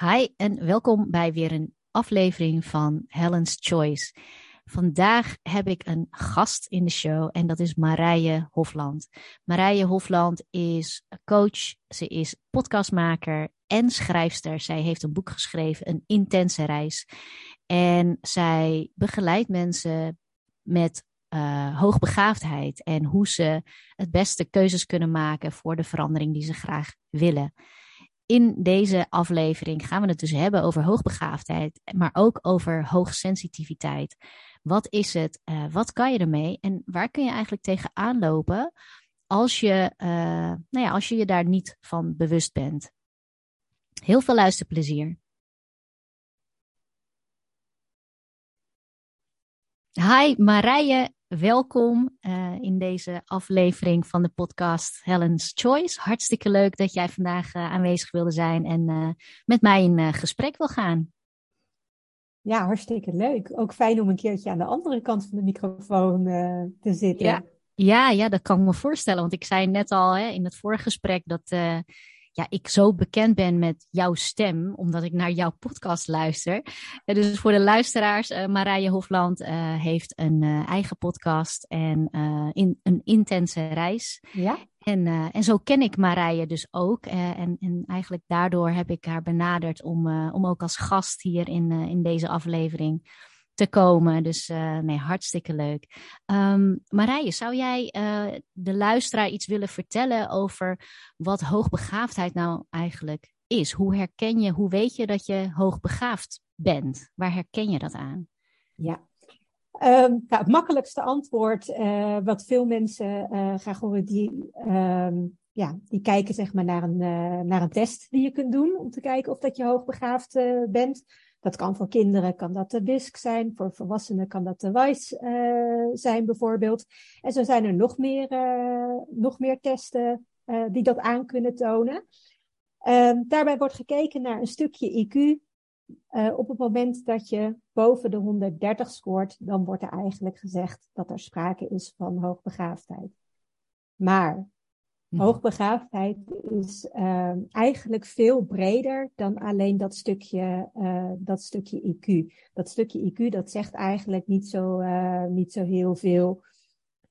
Hi en welkom bij weer een aflevering van Helen's Choice. Vandaag heb ik een gast in de show en dat is Marije Hofland. Marije Hofland is coach, ze is podcastmaker en schrijfster. Zij heeft een boek geschreven, Een Intense Reis. En zij begeleidt mensen met uh, hoogbegaafdheid en hoe ze het beste keuzes kunnen maken voor de verandering die ze graag willen. In deze aflevering gaan we het dus hebben over hoogbegaafdheid, maar ook over hoogsensitiviteit. Wat is het? Uh, wat kan je ermee? En waar kun je eigenlijk tegenaan lopen als je, uh, nou ja, als je je daar niet van bewust bent? Heel veel luisterplezier. Hi Marije, welkom uh, in deze aflevering van de podcast Helen's Choice. Hartstikke leuk dat jij vandaag uh, aanwezig wilde zijn en uh, met mij in gesprek wil gaan. Ja, hartstikke leuk. Ook fijn om een keertje aan de andere kant van de microfoon te zitten. Ja. Ja, ja, dat kan ik me voorstellen. Want ik zei net al hè, in het vorige gesprek dat ja, ik zo bekend ben met jouw stem, omdat ik naar jouw podcast luister. Uh, dus voor de luisteraars, uh, Marije Hofland uh, heeft een eigen podcast en in, een intense reis. Ja. En, en zo ken ik Marije dus ook. en, en eigenlijk daardoor heb ik haar benaderd om, om ook als gast hier in, in deze aflevering te komen. Dus uh, nee, hartstikke leuk. Um, Marije, zou jij uh, de luisteraar iets willen vertellen over wat hoogbegaafdheid nou eigenlijk is? Hoe herken je, hoe weet je dat je hoogbegaafd bent? Waar herken je dat aan? Ja, um, nou, het makkelijkste antwoord uh, wat veel mensen graag horen, die, um, ja, die kijken zeg maar naar een, naar een test die je kunt doen om te kijken of dat je hoogbegaafd bent. Dat kan voor kinderen, kan dat de WISC zijn. Voor volwassenen kan dat de WISE uh, zijn bijvoorbeeld. En zo zijn er nog meer, uh, nog meer testen uh, die dat aan kunnen tonen. Ehm, daarbij wordt gekeken naar een stukje IQ. op het moment dat je boven de 130 scoort, dan wordt er eigenlijk gezegd dat er sprake is van hoogbegaafdheid. Maar. Hoogbegaafdheid is uh, eigenlijk veel breder dan alleen dat stukje, uh, dat stukje IQ. Dat stukje IQ, dat zegt eigenlijk niet zo, uh, niet zo heel veel.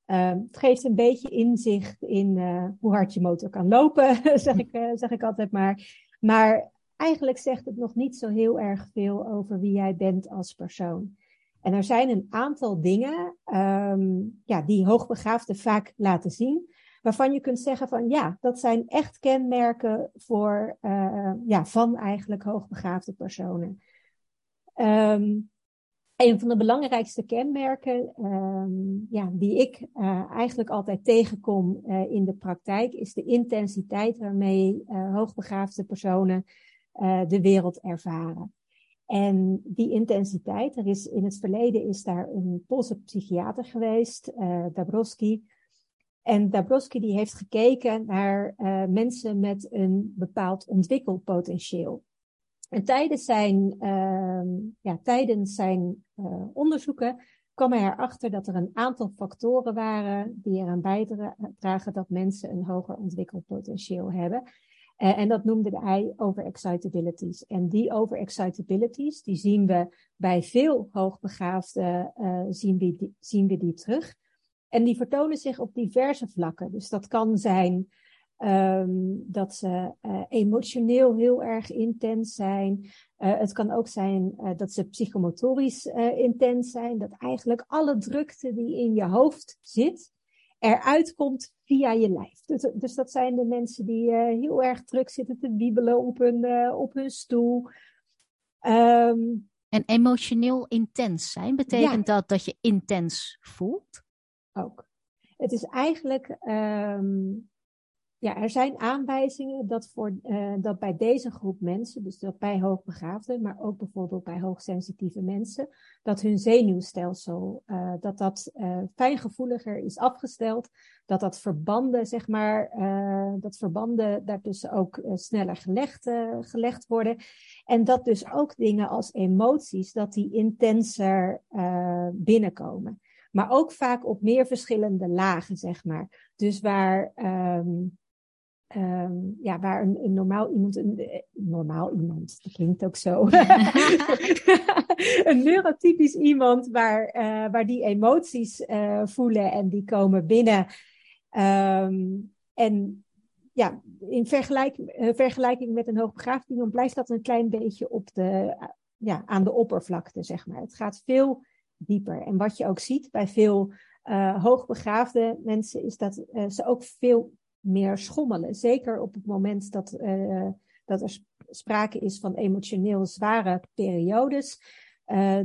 Uh, het geeft een beetje inzicht in hoe hard je motor kan lopen, zeg, ik, zeg ik altijd maar. Maar eigenlijk zegt het nog niet zo heel erg veel over wie jij bent als persoon. En er zijn een aantal dingen um, ja, die hoogbegaafden vaak laten zien waarvan je kunt zeggen van ja, dat zijn echt kenmerken voor, uh, ja, van eigenlijk hoogbegaafde personen. Um, een van de belangrijkste kenmerken um, ja, die ik uh, eigenlijk altijd tegenkom uh, in de praktijk is de intensiteit waarmee hoogbegaafde personen de wereld ervaren. En die intensiteit, er is in het verleden is daar een Poolse psychiater geweest, Dabrowski, en Dabrowski die heeft gekeken naar uh, mensen met een bepaald ontwikkelpotentieel. En tijdens zijn, uh, ja, tijdens zijn uh, onderzoeken kwam hij erachter dat er een aantal factoren waren die eraan bijdragen dat mensen een hoger ontwikkelpotentieel hebben. Uh, en dat noemde hij overexcitabilities. En die overexcitabilities, die zien we bij veel hoogbegaafden, zien, we die, zien we die terug. En die vertonen zich op diverse vlakken. Dus dat kan zijn um, dat ze uh, emotioneel heel erg intens zijn. Uh, het kan ook zijn uh, dat ze psychomotorisch intens zijn. Dat eigenlijk alle drukte die in je hoofd zit, eruit komt via je lijf. Dus, dus dat zijn de mensen die heel erg druk zitten te wiebelen op hun, op hun stoel. Um, en emotioneel intens zijn, betekent ja. dat dat je intens voelt? Ook. Het is eigenlijk, um, ja, er zijn aanwijzingen dat, voor, uh, dat bij deze groep mensen, dus dat bij hoogbegaafden, maar ook bijvoorbeeld bij hoogsensitieve mensen, dat hun zenuwstelsel, uh, dat dat uh, fijngevoeliger is afgesteld, dat dat verbanden, zeg maar, dat verbanden daartussen ook sneller gelegd, gelegd worden. En dat dus ook dingen als emoties, dat die intenser binnenkomen. Maar ook vaak op meer verschillende lagen, zeg maar. Dus waar, um, ehm, ja, waar een, een, normaal iemand, een, eh, normaal iemand, dat klinkt ook zo. een neurotypisch iemand waar, uh, waar die emoties uh, voelen en die komen binnen. Um, en ja, in vergelijking, vergelijking met een hoogbegaafd iemand blijft dat een klein beetje op de, ja, aan de oppervlakte, zeg maar. Het gaat veel dieper. En wat je ook ziet bij veel uh, hoogbegaafde mensen, is dat uh, ze ook veel meer schommelen. Zeker op het moment dat, uh, dat er sprake is van emotioneel zware periodes,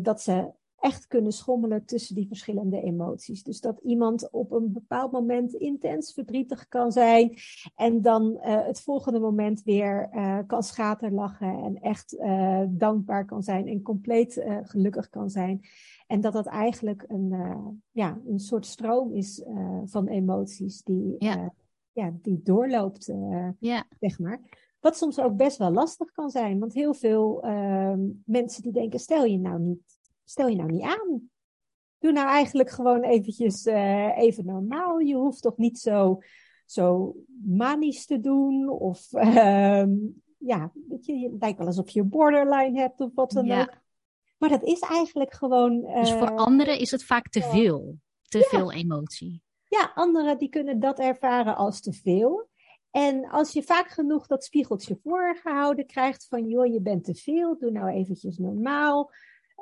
dat ze echt kunnen schommelen tussen die verschillende emoties. Dus dat iemand op een bepaald moment intens verdrietig kan zijn en dan het volgende moment weer uh, kan schaterlachen en echt dankbaar kan zijn en compleet gelukkig kan zijn. En dat dat eigenlijk een, ja, een soort stroom is van emoties die, ja. ja die doorloopt, ja. zeg maar. Wat soms ook best wel lastig kan zijn. Want heel veel ehm, mensen die denken, stel je nou niet stel je nou niet aan. Doe nou eigenlijk gewoon eventjes even normaal. Je hoeft toch niet zo, zo manisch te doen. Of uh, ja, weet je, je lijkt wel alsof je borderline hebt of wat dan ja. ook. Maar dat is eigenlijk gewoon. Uh, dus voor anderen is het vaak te veel. Te ja. veel emotie. Ja, anderen die kunnen dat ervaren als te veel. En als je vaak genoeg dat spiegeltje voorgehouden krijgt van joh, je bent te veel, doe nou eventjes normaal.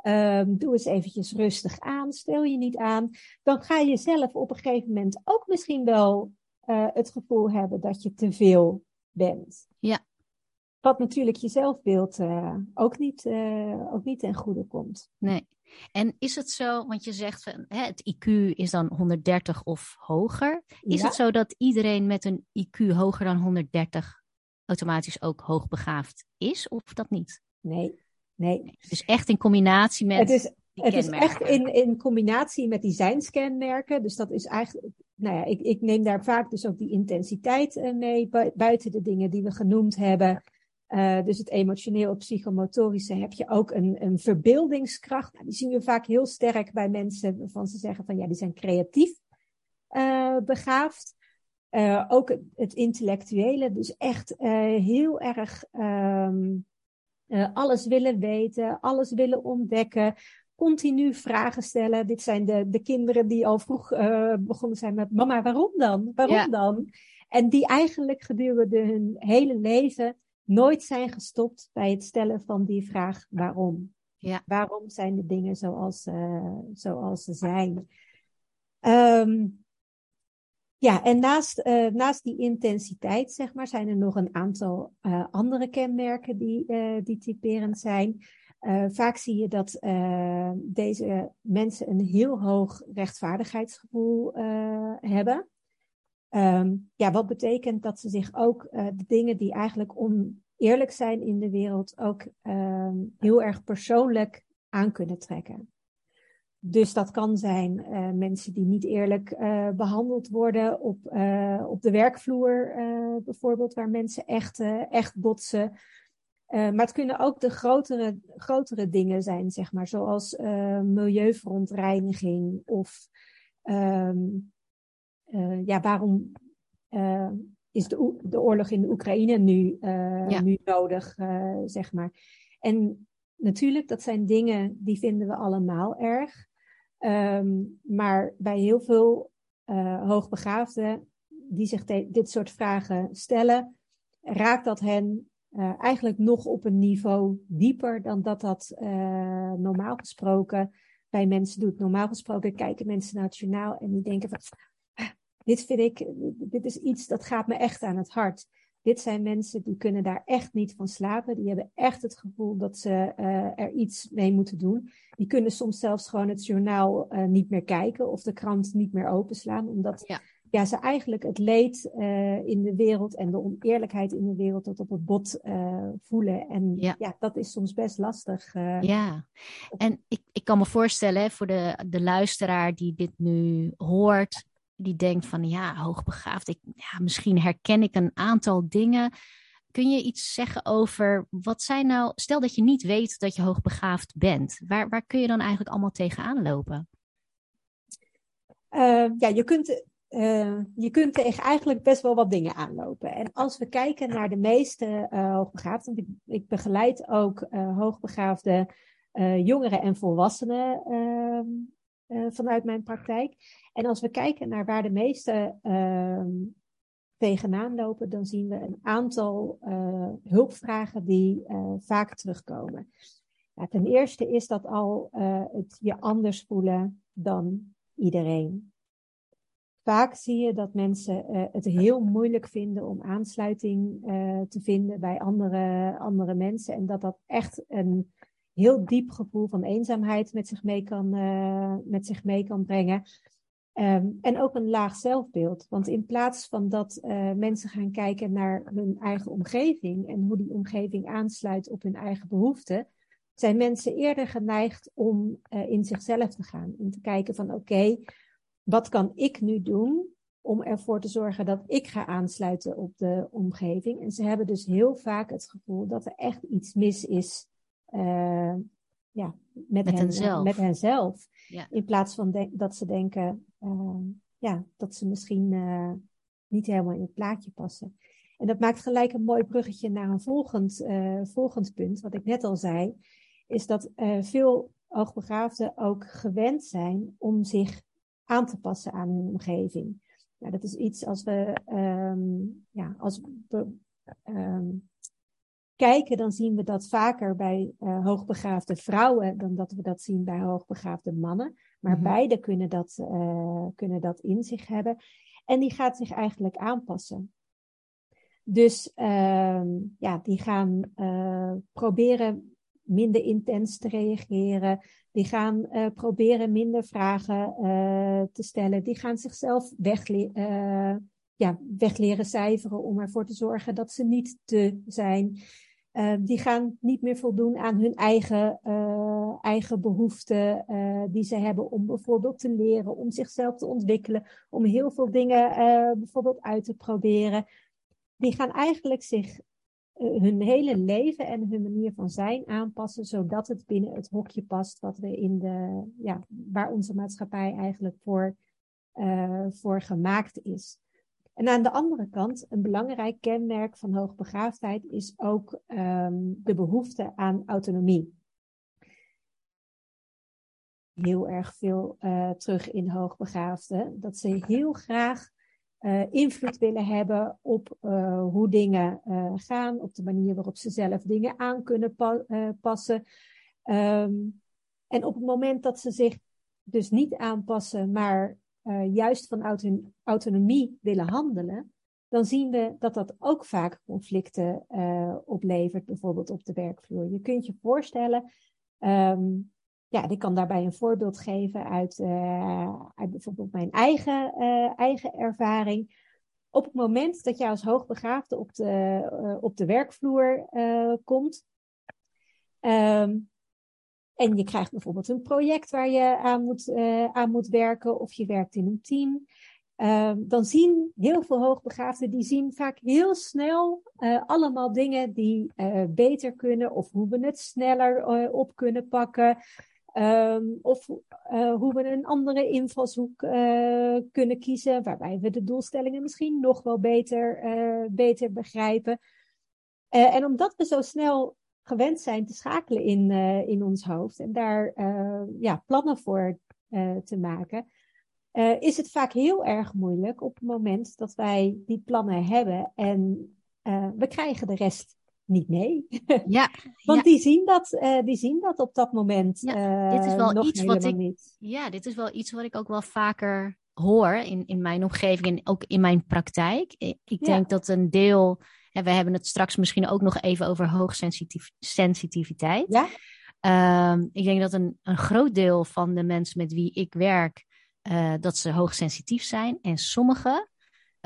Um, doe eens eventjes rustig aan, stel je niet aan. Dan ga je zelf op een gegeven moment ook misschien wel uh, het gevoel hebben dat je te veel bent. Ja. Wat natuurlijk je zelfbeeld uh, ook, niet, uh, ook niet ten goede komt. Nee. En is het zo, want je zegt van, hè, het IQ is dan 130 of hoger. Is ja. het zo dat iedereen met een IQ hoger dan 130 automatisch ook hoogbegaafd is, of dat niet? Nee, Nee. Dus echt in combinatie met. Het is, het is echt in, in combinatie met die zijnscanmerken. Dus dat is eigenlijk. Nou ja, ik, ik neem daar vaak dus ook die intensiteit uh, mee, buiten de dingen die we genoemd hebben. Uh, dus het emotioneel psychomotorische heb je ook een, een verbeeldingskracht. Nou, die zien we vaak heel sterk bij mensen waarvan ze zeggen van ja, die zijn creatief uh, begaafd. ook het, het, intellectuele, dus echt heel erg um, uh, alles willen weten, alles willen ontdekken, continu vragen stellen. Dit zijn de, de kinderen die al vroeg begonnen zijn met mama, waarom dan? Waarom ja. dan? En die eigenlijk gedurende hun hele leven nooit zijn gestopt bij het stellen van die vraag waarom. Ja. Waarom zijn de dingen zoals, uh, zoals ze zijn? Um, ja, en naast, uh, naast die intensiteit, zeg maar, zijn er nog een aantal uh, andere kenmerken die, die typerend zijn. vaak zie je dat deze mensen een heel hoog rechtvaardigheidsgevoel hebben. Um, ja, wat betekent dat ze zich ook de dingen die eigenlijk oneerlijk zijn in de wereld ook um, heel erg persoonlijk aan kunnen trekken. Dus dat kan zijn uh, mensen die niet eerlijk uh, behandeld worden op, uh, op de werkvloer, bijvoorbeeld, waar mensen echt, echt botsen. maar het kunnen ook de grotere, grotere dingen zijn, zeg maar, zoals milieuverontreiniging of um, ja, waarom is de, de oorlog in de Oekraïne nu, ja. nu nodig, zeg maar. En natuurlijk, dat zijn dingen die vinden we allemaal erg. Um, maar bij heel veel hoogbegaafden die zich dit soort vragen stellen, raakt dat hen uh, eigenlijk nog op een niveau dieper dan dat dat uh, normaal gesproken bij mensen doet. Normaal gesproken kijken mensen naar het journaal en die denken van, dit vind ik, dit is iets dat gaat me echt aan het hart. Dit zijn mensen die kunnen daar echt niet van slapen. Die hebben echt het gevoel dat ze uh, er iets mee moeten doen. Die kunnen soms zelfs gewoon het journaal uh, niet meer kijken of de krant niet meer openslaan. Omdat ja. Ja, ze eigenlijk het leed uh, in de wereld en de oneerlijkheid in de wereld tot op het bot voelen. En ja. ja. dat is soms best lastig. ja, en ik, ik kan me voorstellen voor de, de luisteraar die dit nu hoort die denkt van ja, hoogbegaafd, ik, ja, misschien herken ik een aantal dingen. Kun je iets zeggen over wat zijn nou, stel dat je niet weet dat je hoogbegaafd bent, waar, waar kun je dan eigenlijk allemaal tegenaan lopen? Uh, ja, je kunt uh, je kunt tegen eigenlijk best wel wat dingen aanlopen. En als we kijken naar de meeste uh, hoogbegaafden, ik, ik, begeleid ook hoogbegaafde jongeren en volwassenen ehm, vanuit mijn praktijk. En als we kijken naar waar de meeste ehm, tegenaan lopen, dan zien we een aantal hulpvragen die vaak terugkomen. Ja, ten eerste is dat al het je anders voelen dan iedereen. Vaak zie je dat mensen het heel moeilijk vinden om aansluiting te vinden bij andere, andere mensen. En dat dat echt een heel diep gevoel van eenzaamheid met zich mee kan, met zich mee kan brengen. Um, en ook een laag zelfbeeld. Want in plaats van dat mensen gaan kijken naar hun eigen omgeving en hoe die omgeving aansluit op hun eigen behoeften, zijn mensen eerder geneigd om in zichzelf te gaan. Om te kijken van oké, wat kan ik nu doen om ervoor te zorgen dat ik ga aansluiten op de omgeving? En ze hebben dus heel vaak het gevoel dat er echt iets mis is uh, ja, met, met, hen, zelf. met henzelf. Ja. In plaats van dat ze denken uh, ja, dat ze misschien uh, niet helemaal in het plaatje passen. En dat maakt gelijk een mooi bruggetje naar een volgend, volgend punt, wat ik net al zei, is dat veel hoogbegaafden ook gewend zijn om zich aan te passen aan hun omgeving. Nou, dat is iets als we, um, ja, als we um, kijken, dan zien we dat vaker bij uh, hoogbegaafde vrouwen dan dat we dat zien bij hoogbegaafde mannen. Maar mm-hmm. beide kunnen dat, uh, kunnen dat in zich hebben. En die gaat zich eigenlijk aanpassen. Dus um, ja, die gaan uh, proberen minder intens te reageren. Die gaan uh, proberen minder vragen uh, te stellen. Die gaan zichzelf uh, ja, wegleren cijferen om ervoor te zorgen dat ze niet te zijn. die gaan niet meer voldoen aan hun eigen, eigen behoeften die ze hebben om bijvoorbeeld te leren, om zichzelf te ontwikkelen, om heel veel dingen bijvoorbeeld uit te proberen. Die gaan eigenlijk zich eh, hun hele leven en hun manier van zijn aanpassen, zodat het binnen het hokje past wat we in de, ja, waar onze maatschappij eigenlijk voor, voor gemaakt is. En aan de andere kant, een belangrijk kenmerk van hoogbegaafdheid is ook um, de behoefte aan autonomie. Heel erg veel uh, terug in hoogbegaafden. Dat ze heel graag uh, invloed willen hebben op uh, hoe dingen gaan, op de manier waarop ze zelf dingen aan kunnen pa passen. Um, en op het moment dat ze zich dus niet aanpassen, maar juist vanuit hun autonomie willen handelen, dan zien we dat dat ook vaak conflicten oplevert, bijvoorbeeld op de werkvloer. Je kunt je voorstellen, um, ja, ik kan daarbij een voorbeeld geven uit, uh, uit bijvoorbeeld mijn eigen, eigen ervaring. Op het moment dat jij als hoogbegaafde op de, op de werkvloer komt, um, en je krijgt bijvoorbeeld een project waar je aan moet, aan moet werken, of je werkt in een team, um, dan zien heel veel hoogbegaafden, die zien vaak heel snel allemaal dingen die beter kunnen, of hoe we het sneller op kunnen pakken. Um, of hoe we een andere invalshoek kunnen kiezen, waarbij we de doelstellingen misschien nog wel beter, beter begrijpen. en omdat we zo snel gewend zijn te schakelen in, in ons hoofd en daar ja, plannen voor te maken, is het vaak heel erg moeilijk op het moment dat wij die plannen hebben en we krijgen de rest niet mee. Ja, Want Die, zien dat, uh, die zien dat op dat moment ja, dit is wel iets wat ik, niet. Ja, dit is wel iets wat ik ook wel vaker hoor in, in mijn omgeving en ook in mijn praktijk. Ik, ik denk dat een deel, en we hebben het straks misschien ook nog even over hoogsensitiviteit. Ja? Um, ik denk dat een, een groot deel van de mensen met wie ik werk, uh, dat ze hoogsensitief zijn. En sommigen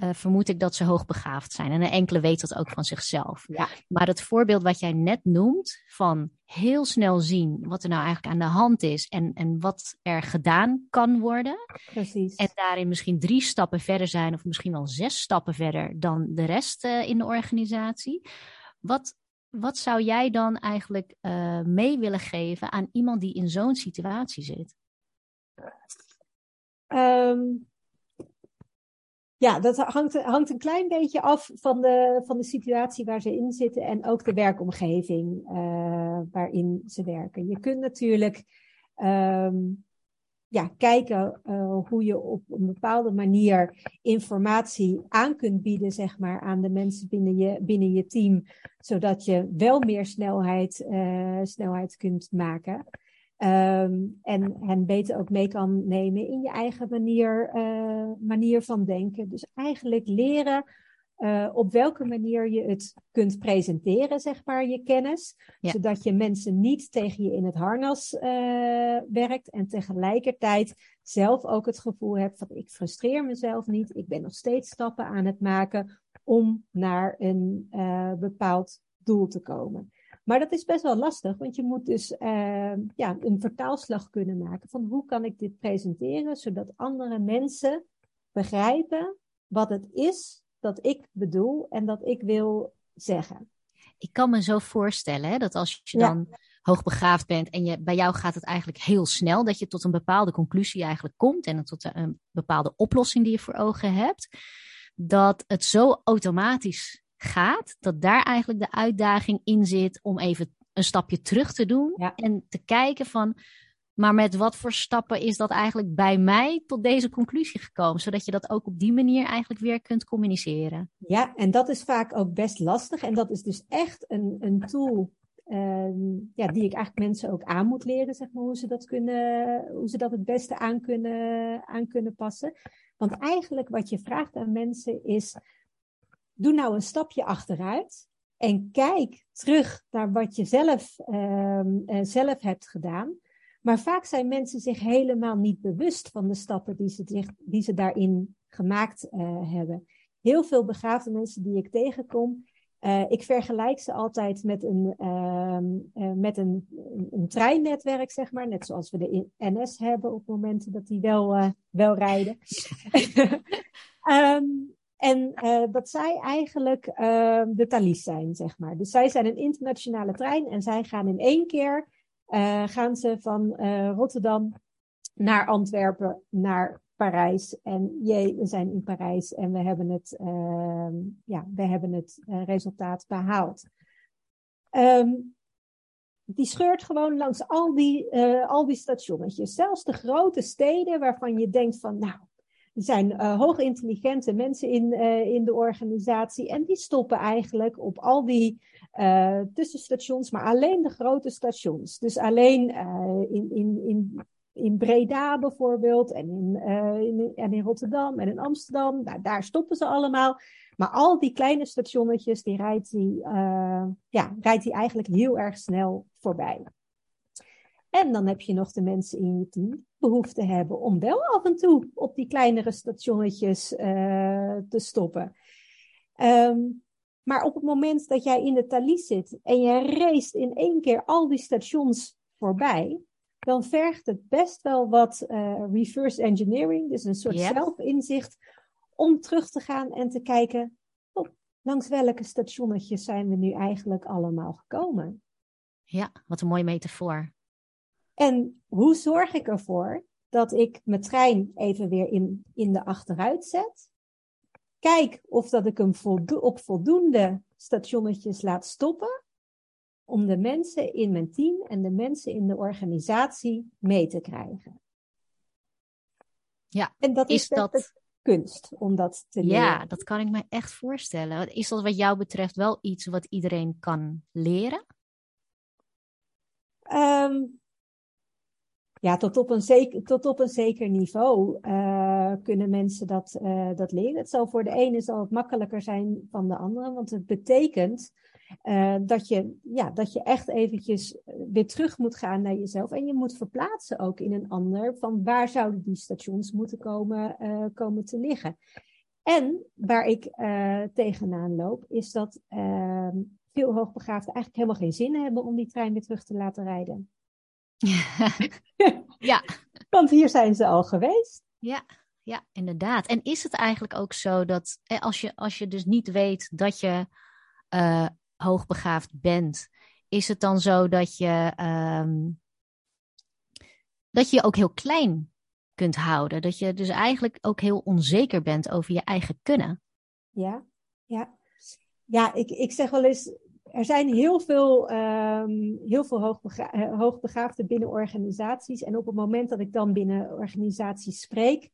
uh, vermoed ik dat ze hoogbegaafd zijn. En een enkele weet dat ook van zichzelf. Ja. Maar het voorbeeld wat jij net noemt, van heel snel zien wat er nou eigenlijk aan de hand is en, en wat er gedaan kan worden. Precies. En daarin misschien drie stappen verder zijn, of misschien wel zes stappen verder dan de rest uh, in de organisatie. Wat, wat zou jij dan eigenlijk uh, mee willen geven aan iemand die in zo'n situatie zit? Um Ja, dat hangt, hangt een klein beetje af van de, van de situatie waar ze in zitten en ook de werkomgeving uh, waarin ze werken. Je kunt natuurlijk um, ja, kijken uh, hoe je op een bepaalde manier informatie aan kunt bieden, zeg maar, aan de mensen binnen je, binnen je team, zodat je wel meer snelheid, uh, snelheid kunt maken. Um, en hen beter ook mee kan nemen in je eigen manier, uh, manier van denken. Dus eigenlijk leren uh, op welke manier je het kunt presenteren, zeg maar, je kennis. Ja. Zodat je mensen niet tegen je in het harnas uh, werkt en tegelijkertijd zelf ook het gevoel hebt van ik frustreer mezelf niet. Ik ben nog steeds stappen aan het maken om naar een bepaald doel te komen. Maar dat is best wel lastig, want je moet dus uh, ja, een vertaalslag kunnen maken van hoe kan ik dit presenteren, zodat andere mensen begrijpen wat het is dat ik bedoel en dat ik wil zeggen. Ik kan me zo voorstellen hè, dat als je dan hoogbegaafd bent en je, bij jou gaat het eigenlijk heel snel, dat je tot een bepaalde conclusie eigenlijk komt en tot een bepaalde oplossing die je voor ogen hebt, dat het zo automatisch gaat, dat daar eigenlijk de uitdaging in zit om even een stapje terug te doen en te kijken van, maar met wat voor stappen is dat eigenlijk bij mij tot deze conclusie gekomen, zodat je dat ook op die manier eigenlijk weer kunt communiceren. Ja, en dat is vaak ook best lastig en dat is dus echt een, een tool uh, ja, die ik eigenlijk mensen ook aan moet leren, zeg maar, hoe ze dat kunnen, hoe ze dat het beste aan kunnen, aan kunnen passen. Want eigenlijk wat je vraagt aan mensen is, doe nou een stapje achteruit en kijk terug naar wat je zelf, uh, zelf hebt gedaan. Maar vaak zijn mensen zich helemaal niet bewust van de stappen die ze, zich, die ze daarin gemaakt uh, hebben. Heel veel begaafde mensen die ik tegenkom, uh, ik vergelijk ze altijd met een, uh, met een, een, een, treinnetwerk, zeg maar. Net zoals we de NS hebben op momenten dat die wel, wel rijden. um, En uh, dat zij eigenlijk uh, de Thalys zijn, zeg maar. Dus zij zijn een internationale trein en zij gaan in één keer uh, gaan ze van Rotterdam naar Antwerpen, naar Parijs. En jee, we zijn in Parijs en we hebben het, ehm, ja, we hebben het resultaat behaald. Um, die scheurt gewoon langs al die, al die stationnetjes. Zelfs de grote steden waarvan je denkt van, nou, er zijn uh, hoog intelligente mensen in, uh, in de organisatie. En die stoppen eigenlijk op al die uh, tussenstations, maar alleen de grote stations. Dus alleen in, in, in, in Breda bijvoorbeeld, en in, en in Rotterdam en in Amsterdam. Nou, daar stoppen ze allemaal. Maar al die kleine stationnetjes, die rijdt hij ja, rijdt hij eigenlijk heel erg snel voorbij. En dan heb je nog de mensen in je team behoefte hebben om wel af en toe op die kleinere stationnetjes uh, te stoppen. Um, maar op het moment dat jij in de Thalys zit en je race in één keer al die stations voorbij, dan vergt het best wel wat uh, reverse engineering, dus een soort zelfinzicht, om terug te gaan en te kijken, oh, langs welke stationnetjes zijn we nu eigenlijk allemaal gekomen. Ja, wat een mooie metafoor. En hoe zorg ik ervoor dat ik mijn trein even weer in, in de achteruit zet? Kijk of dat ik hem voldo op voldoende stationnetjes laat stoppen. Om de mensen in mijn team en de mensen in de organisatie mee te krijgen. Ja, en dat is, is dat kunst om dat te leren. Ja, dat kan ik me echt voorstellen. Is dat wat jou betreft wel iets wat iedereen kan leren? Um, ja, tot op een zeker, tot op een zeker niveau uh, kunnen mensen dat, uh, dat leren. Het zal voor de ene zal het makkelijker zijn dan de andere, want het betekent uh, dat, je, ja, dat je echt eventjes weer terug moet gaan naar jezelf. En je moet verplaatsen ook in een ander van waar zouden die stations moeten komen, komen te liggen. En waar ik tegenaan loop, is dat ehm, veel hoogbegaafden eigenlijk helemaal geen zin hebben om die trein weer terug te laten rijden. ja. Want hier zijn ze al geweest. Ja, ja, inderdaad. En is het eigenlijk ook zo dat als je, als je dus niet weet dat je uh, hoogbegaafd bent, is het dan zo dat je, um, dat je je ook heel klein kunt houden. Dat je dus eigenlijk ook heel onzeker bent over je eigen kunnen. Ja, ja. Ja, ik, ik zeg wel eens, er zijn heel veel, um, heel veel eh, hoogbegaafden binnen organisaties. En op het moment dat ik dan binnen organisaties spreek,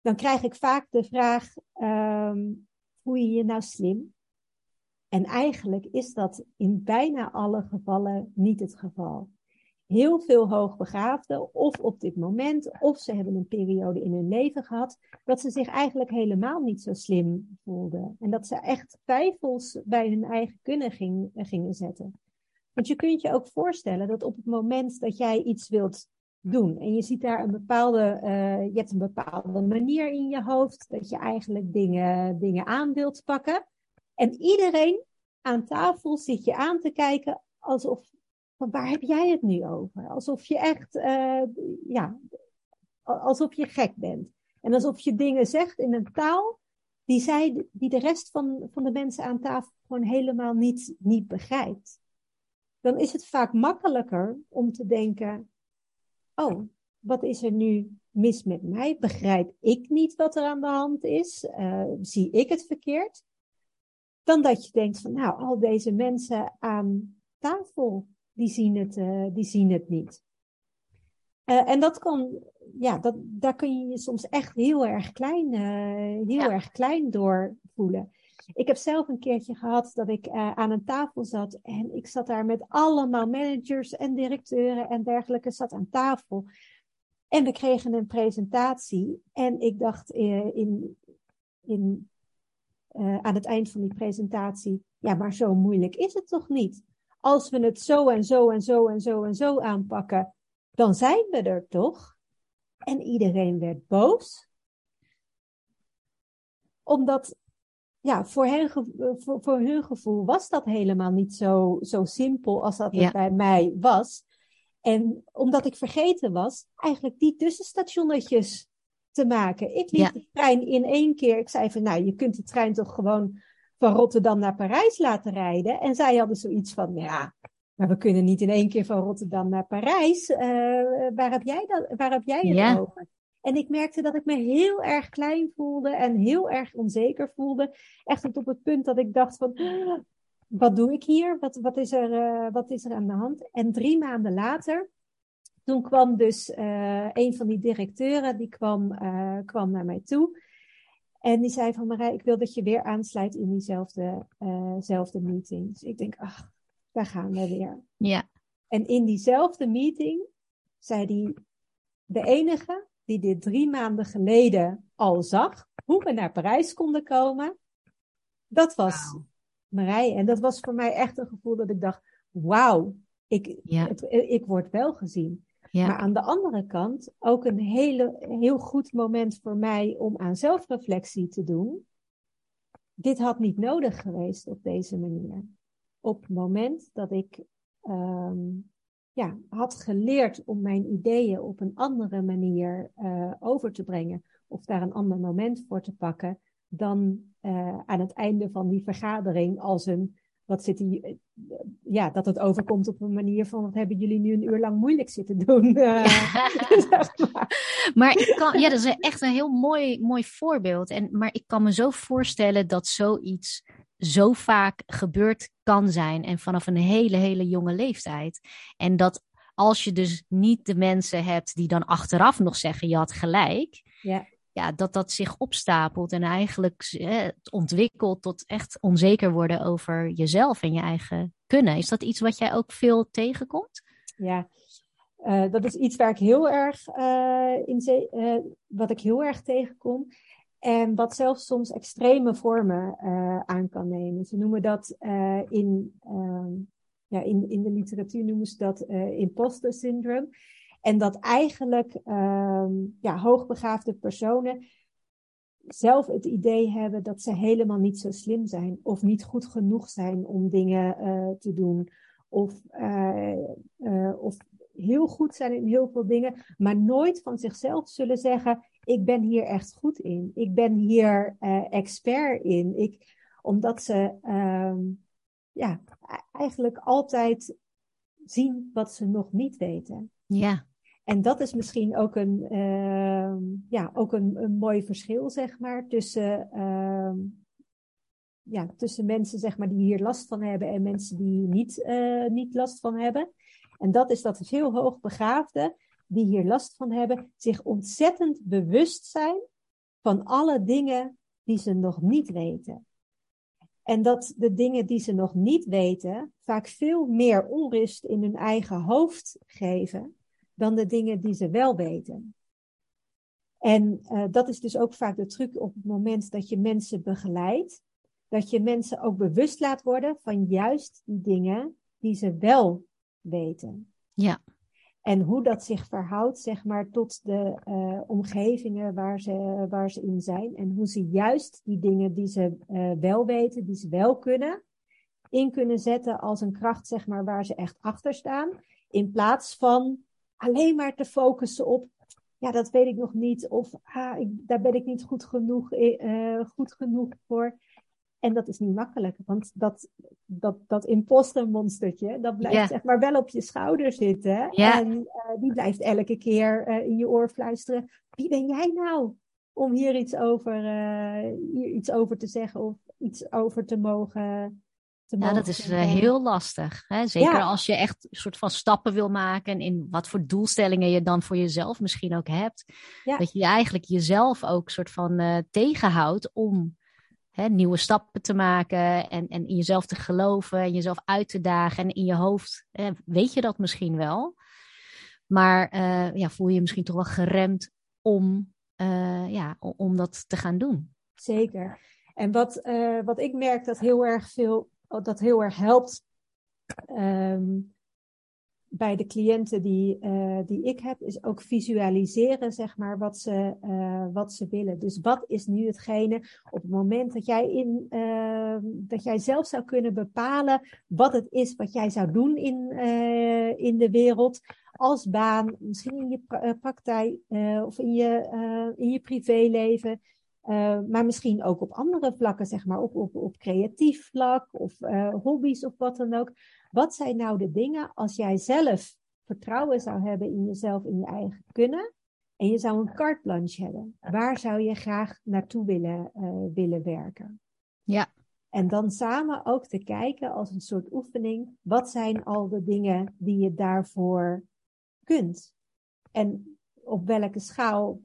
dan krijg ik vaak de vraag: um, voel je je nou slim? En eigenlijk is dat in bijna alle gevallen niet het geval heel veel hoogbegaafden, of op dit moment, of ze hebben een periode in hun leven gehad, dat ze zich eigenlijk helemaal niet zo slim voelden. En dat ze echt twijfels bij hun eigen kunnen ging, gingen zetten. Want je kunt je ook voorstellen dat op het moment dat jij iets wilt doen en je ziet daar een bepaalde, uh, je hebt een bepaalde manier in je hoofd, dat je eigenlijk dingen, dingen aan wilt pakken. En iedereen aan tafel zit je aan te kijken alsof van waar heb jij het nu over? Alsof je echt, uh, ja, alsof je gek bent. En alsof je dingen zegt in een taal die, zij, die de rest van, van de mensen aan tafel gewoon helemaal niet, niet begrijpt. Dan is het vaak makkelijker om te denken, oh, wat is er nu mis met mij? Begrijp ik niet wat er aan de hand is? Uh, zie ik het verkeerd? Dan dat je denkt van, nou, al deze mensen aan tafel, die zien het, uh, die zien het niet. Uh, en dat kan, ja, dat, daar kun je je soms echt heel erg klein, uh, heel erg klein door voelen. Ik heb zelf een keertje gehad dat ik aan een tafel zat en ik zat daar met allemaal managers en directeuren en dergelijke, zat aan tafel. En we kregen een presentatie en ik dacht in, in, aan het eind van die presentatie, ja, maar zo moeilijk is het toch niet? Als we het zo en zo en zo en zo en zo aanpakken, dan zijn we er toch? En iedereen werd boos. Omdat, ja, voor, hen, voor, voor hun gevoel was dat helemaal niet zo, zo simpel als dat het bij mij was. En omdat ik vergeten was, eigenlijk die tussenstationnetjes te maken. Ik liep de trein in één keer. Ik zei van, nou, je kunt de trein toch gewoon van Rotterdam naar Parijs laten rijden. En zij hadden zoiets van, ja, maar we kunnen niet in één keer van Rotterdam naar Parijs. Uh, waar heb jij, dat, waar heb jij het ja. over? En ik merkte dat ik me heel erg klein voelde en heel erg onzeker voelde. Echt op het punt dat ik dacht van, wat doe ik hier? Wat, wat, is, er, uh, wat is er aan de hand? En drie maanden later, toen kwam dus uh, een van die directeuren, die kwam, kwam naar mij toe. En die zei van Marij, ik wil dat je weer aansluit in diezelfde uh, meeting. Dus ik denk, ach, daar gaan we weer. Ja. En in diezelfde meeting zei hij, de enige die dit drie maanden geleden al zag, hoe we naar Parijs konden komen, dat was wow. Marij. En dat was voor mij echt een gevoel dat ik dacht, wauw, ik, ja. ik word wel gezien. Maar aan de andere kant ook een hele, heel goed moment voor mij om aan zelfreflectie te doen. Dit had niet nodig geweest op deze manier. Op het moment dat ik um, ja, had geleerd om mijn ideeën op een andere manier uh, over te brengen, of daar een ander moment voor te pakken, dan uh, aan het einde van die vergadering als een wat zit die, eh, ja, dat het overkomt op een manier van wat hebben jullie nu een uur lang moeilijk zitten doen. maar. ik kan, ja, dat is echt een heel mooi, mooi voorbeeld. En, maar ik kan me zo voorstellen dat zoiets zo vaak gebeurd kan zijn en vanaf een hele, hele jonge leeftijd. En dat als je dus niet de mensen hebt die dan achteraf nog zeggen je had gelijk. Ja ja, dat dat zich opstapelt en eigenlijk eh, ontwikkelt tot echt onzeker worden over jezelf en je eigen kunnen. Is dat iets wat jij ook veel tegenkomt? Ja, uh, dat is iets waar ik heel erg uh, in wat ik heel erg tegenkom. En wat zelfs soms extreme vormen aan kan nemen. Ze noemen dat in, ehm, ja, in, in de literatuur noemen ze dat imposter syndrome. En dat eigenlijk um, ja, hoogbegaafde personen zelf het idee hebben dat ze helemaal niet zo slim zijn of niet goed genoeg zijn om dingen uh, te doen. Of, uh, uh, of heel goed zijn in heel veel dingen, maar nooit van zichzelf zullen zeggen: Ik ben hier echt goed in. Ik ben hier expert in. Ik, omdat ze um, ja, e-, eigenlijk altijd zien wat ze nog niet weten. Ja. En dat is misschien ook een, uh, ja, ook een, een mooi verschil, zeg maar, tussen, uh, ja, tussen mensen zeg maar, die hier last van hebben en mensen die hier niet, uh, niet last van hebben. En dat is dat veel hoogbegaafden die hier last van hebben, zich ontzettend bewust zijn van alle dingen die ze nog niet weten. En dat de dingen die ze nog niet weten vaak veel meer onrust in hun eigen hoofd geven dan de dingen die ze wel weten. En uh, dat is dus ook vaak de truc op het moment dat je mensen begeleidt. Dat je mensen ook bewust laat worden van juist die dingen die ze wel weten. Ja. En hoe dat zich verhoudt, zeg maar, tot de uh, omgevingen waar ze, waar ze in zijn. En hoe ze juist die dingen die ze uh, wel weten, die ze wel kunnen, in kunnen zetten als een kracht, zeg maar, waar ze echt achter staan. In plaats van alleen maar te focussen op, ja, dat weet ik nog niet. Of ah, ik, daar ben ik niet goed genoeg, uh, goed genoeg voor. En dat is niet makkelijk, want dat, dat, dat impostermonstertje, dat blijft zeg maar wel op je schouder zitten. Ja. En uh, die blijft elke keer uh, in je oor fluisteren. Wie ben jij nou om hier iets over, hier iets over te zeggen of iets over te mogen ja, dat is heel lastig. Hè? Zeker ja. als je echt een soort van stappen wil maken in wat voor doelstellingen je dan voor jezelf misschien ook hebt. Ja. Dat je eigenlijk jezelf ook soort van tegenhoudt om hè, nieuwe stappen te maken en, en in jezelf te geloven en jezelf uit te dagen. En in je hoofd hè, weet je dat misschien wel. Maar uh, ja, voel je je misschien toch wel geremd om, ja, om dat te gaan doen. Zeker. En wat, uh, wat ik merk dat heel erg veel, dat heel erg helpt. Um, bij de cliënten die, uh, die ik heb, is ook visualiseren, zeg maar, wat ze, uh, wat ze willen. Dus wat is nu hetgene op het moment dat jij, in, uh, dat jij zelf zou kunnen bepalen wat het is wat jij zou doen in, in de wereld als baan, misschien in je praktijk of in je, in je privéleven. Uh, maar misschien ook op andere vlakken, zeg maar, op, op, op creatief vlak of uh, hobby's of wat dan ook. Wat zijn nou de dingen als jij zelf vertrouwen zou hebben in jezelf, in je eigen kunnen, en je zou een carte blanche hebben? Waar zou je graag naartoe willen, uh, willen werken? Ja. En dan samen ook te kijken als een soort oefening, wat zijn al de dingen die je daarvoor kunt? En op welke schaal,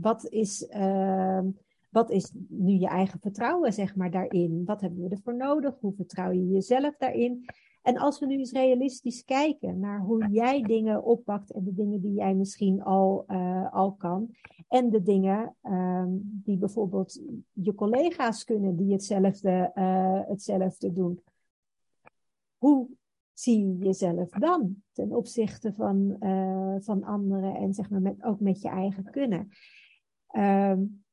wat is, uh, wat is nu je eigen vertrouwen, zeg maar, daarin? Wat hebben we ervoor nodig? Hoe vertrouw je jezelf daarin? En als we nu eens realistisch kijken naar hoe jij dingen oppakt en de dingen die jij misschien al, uh, al kan, en de dingen um, die bijvoorbeeld je collega's kunnen die hetzelfde, uh, hetzelfde doen. Hoe zie je jezelf dan ten opzichte van, uh, van anderen en zeg maar met, ook met je eigen kunnen? Um,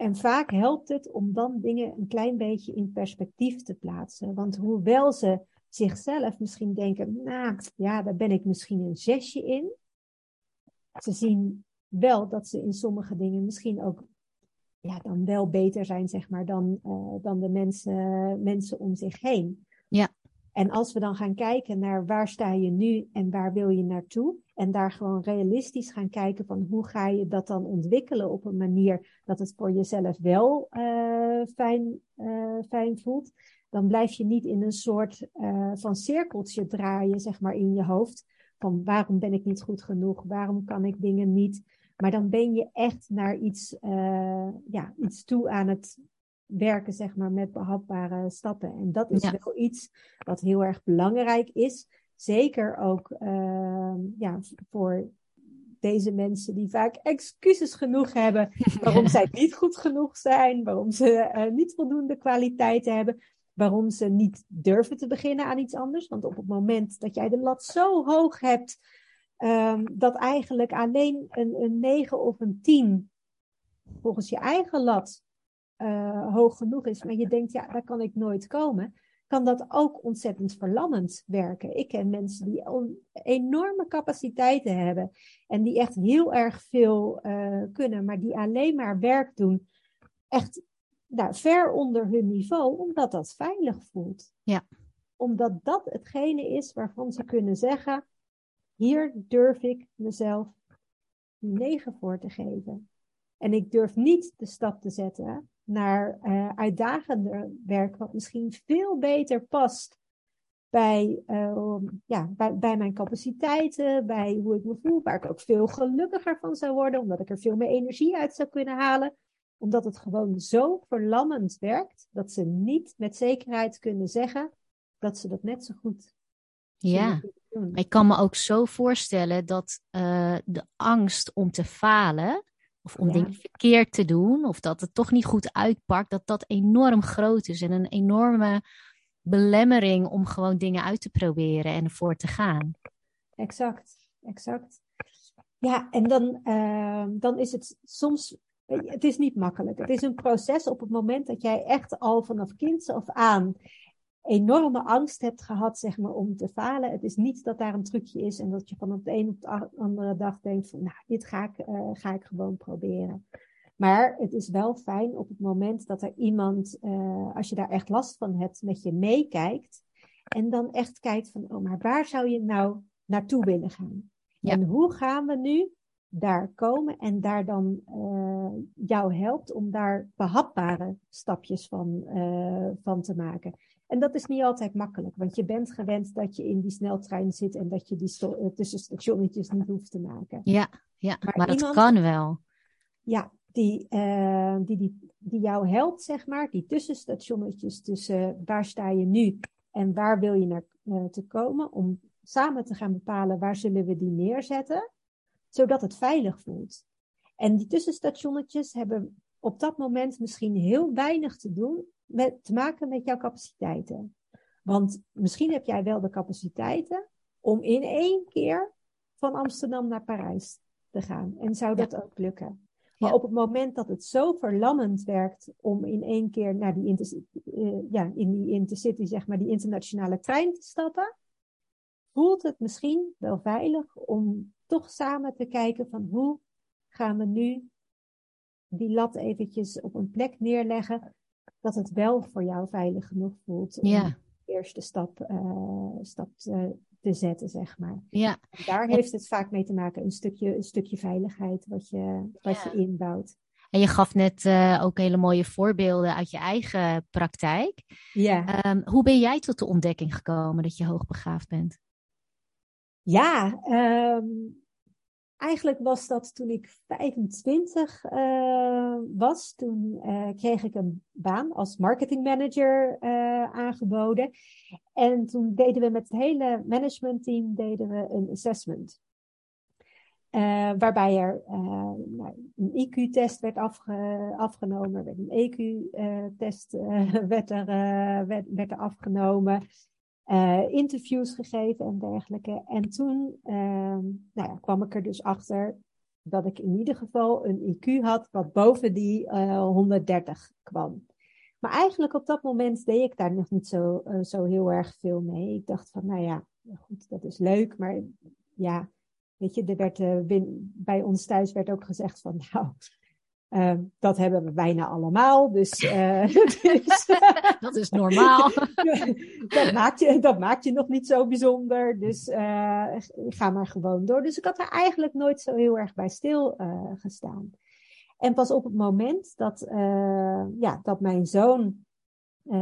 en vaak helpt het om dan dingen een klein beetje in perspectief te plaatsen. Want hoewel ze zichzelf misschien denken, nou ja, daar ben ik misschien een zesje in. Ze zien wel dat ze in sommige dingen misschien ook ja, dan wel beter zijn, zeg maar, dan, uh, dan de mensen, mensen om zich heen. Ja. En als we dan gaan kijken naar waar sta je nu en waar wil je naartoe, en daar gewoon realistisch gaan kijken van hoe ga je dat dan ontwikkelen op een manier dat het voor jezelf wel uh, fijn, uh, fijn voelt, dan blijf je niet in een soort uh, van cirkeltje draaien, zeg maar, in je hoofd. Van waarom ben ik niet goed genoeg? Waarom kan ik dingen niet? Maar dan ben je echt naar iets, ja, iets toe aan het werken, zeg maar, met behapbare stappen. En dat is ja. wel iets wat heel erg belangrijk is. Zeker ook uh, ja, voor deze mensen die vaak excuses genoeg hebben waarom zij niet goed genoeg zijn, waarom ze uh, niet voldoende kwaliteiten hebben, waarom ze niet durven te beginnen aan iets anders. Want op het moment dat jij de lat zo hoog hebt, um, dat eigenlijk alleen een, een 9 of een 10 volgens je eigen lat uh, hoog genoeg is, maar je denkt, ja, daar kan ik nooit komen, kan dat ook ontzettend verlammend werken. Ik ken mensen die enorme capaciteiten hebben en die echt heel erg veel uh, kunnen, maar die alleen maar werk doen, echt nou, ver onder hun niveau, omdat dat veilig voelt. Ja. Omdat dat hetgene is waarvan ze kunnen zeggen, hier durf ik mezelf negen voor te geven. En ik durf niet de stap te zetten naar uh, uitdagender werk, wat misschien veel beter past bij, uh, ja, bij, bij, mijn capaciteiten, bij hoe ik me voel, waar ik ook veel gelukkiger van zou worden, omdat ik er veel meer energie uit zou kunnen halen. Omdat het gewoon zo verlammend werkt, dat ze niet met zekerheid kunnen zeggen dat ze dat net zo goed ja, ik kan me ook zo voorstellen dat uh, de angst om te falen, of om dingen verkeerd te doen, of dat het toch niet goed uitpakt, dat dat enorm groot is en een enorme belemmering om gewoon dingen uit te proberen en ervoor te gaan. Exact, exact. Ja, en dan, uh, dan is het soms, het is niet makkelijk. Het is een proces op het moment dat jij echt al vanaf kind af aan enorme angst hebt gehad, zeg maar, om te falen. Het is niet dat daar een trucje is en dat je van op de een op de andere dag denkt van, nou, dit ga ik, uh, ga ik gewoon proberen. Maar het is wel fijn op het moment dat er iemand, uh, als je daar echt last van hebt, met je meekijkt. En dan echt kijkt van, oh, maar waar zou je nou naartoe willen gaan? Ja. En hoe gaan we nu daar komen en daar dan uh, jou helpt om daar behapbare stapjes van, uh, van te maken. En dat is niet altijd makkelijk, want je bent gewend dat je in die sneltrein zit en dat je die sto- tussenstationnetjes niet hoeft te maken. Ja, ja maar, maar dat kan wel. Ja, die, uh, die, die, die jou helpt, zeg maar, die tussenstationnetjes tussen waar sta je nu en waar wil je naar uh, te komen, om samen te gaan bepalen waar zullen we die neerzetten, zodat het veilig voelt. En die tussenstationnetjes hebben op dat moment misschien heel weinig te doen met, te maken met jouw capaciteiten. Want misschien heb jij wel de capaciteiten om in één keer van Amsterdam naar Parijs te gaan. En zou dat ook lukken? Maar op het moment dat het zo verlammend werkt om in één keer naar die, uh, ja, in die intercity, zeg maar, die internationale trein te stappen, voelt het misschien wel veilig om toch samen te kijken van hoe gaan we nu die lat eventjes op een plek neerleggen dat het wel voor jou veilig genoeg voelt om de eerste stap, uh, stap te, te, zetten, zeg maar. Ja. En daar heeft het vaak mee te maken, een stukje, een stukje veiligheid wat je, wat je inbouwt. En je gaf net uh, ook hele mooie voorbeelden uit je eigen praktijk. Ja. Um, hoe ben jij tot de ontdekking gekomen dat je hoogbegaafd bent? Ja, um, Eigenlijk was dat toen ik 25 uh, was. Toen uh, kreeg ik een baan als marketingmanager uh, aangeboden. En toen deden we met het hele managementteam deden we een assessment. waarbij er nou, een IQ-test werd afge afgenomen, een EQ-test werd, er, werd, werd er afgenomen uh, interviews gegeven en dergelijke. En toen uh, nou ja, kwam ik er dus achter dat ik in ieder geval een IQ had wat boven die uh, eh, 130 kwam. Maar eigenlijk op dat moment deed ik daar nog niet zo, uh, zo heel erg veel mee. Ik dacht van, nou ja, goed, dat is leuk, maar ja, weet je, er werd, bij ons thuis werd ook gezegd van, nou, uh, dat hebben we bijna allemaal. Dus, uh, dus dat is normaal. dat, maakt je, dat maakt je nog niet zo bijzonder. Dus uh, ga maar gewoon door. Dus ik had er eigenlijk nooit zo heel erg bij stil gestaan. En pas op het moment dat, ja, dat mijn zoon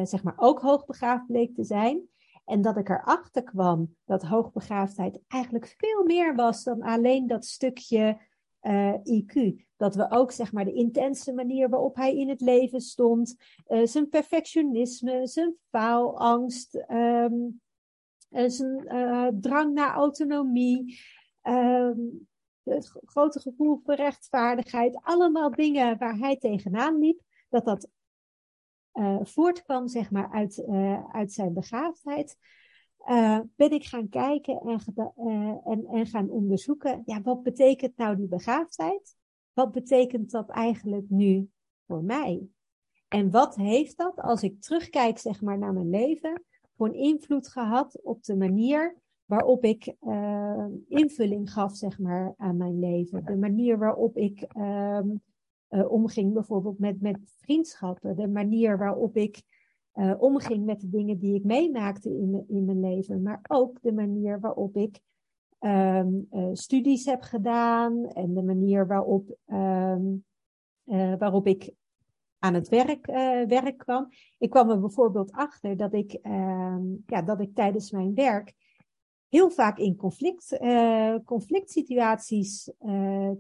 zeg maar ook hoogbegaafd bleek te zijn. En dat ik erachter kwam dat hoogbegaafdheid eigenlijk veel meer was dan alleen dat stukje uh, IQ. Dat we ook zeg maar de intense manier waarop hij in het leven stond, uh, zijn perfectionisme, zijn faalangst, um, zijn uh, drang naar autonomie, um, het grote gevoel voor rechtvaardigheid, allemaal dingen waar hij tegenaan liep, dat dat voortkwam zeg maar uit, uit zijn begaafdheid. Uh, ben ik gaan kijken en, uh, en, en gaan onderzoeken, ja, wat betekent nou die begaafdheid? Wat betekent dat eigenlijk nu voor mij? En wat heeft dat, als ik terugkijk zeg maar naar mijn leven, voor een invloed gehad op de manier waarop ik uh, invulling gaf zeg maar aan mijn leven? De manier waarop ik um, omging bijvoorbeeld met, met vriendschappen, de manier waarop ik uh, omging met de dingen die ik meemaakte in, in mijn leven, maar ook de manier waarop ik ehm, studies heb gedaan en de manier waarop, ehm, waarop ik aan het werk, werk kwam. Ik kwam er bijvoorbeeld achter dat ik, ehm, ja, dat ik tijdens mijn werk heel vaak in conflict, conflict situaties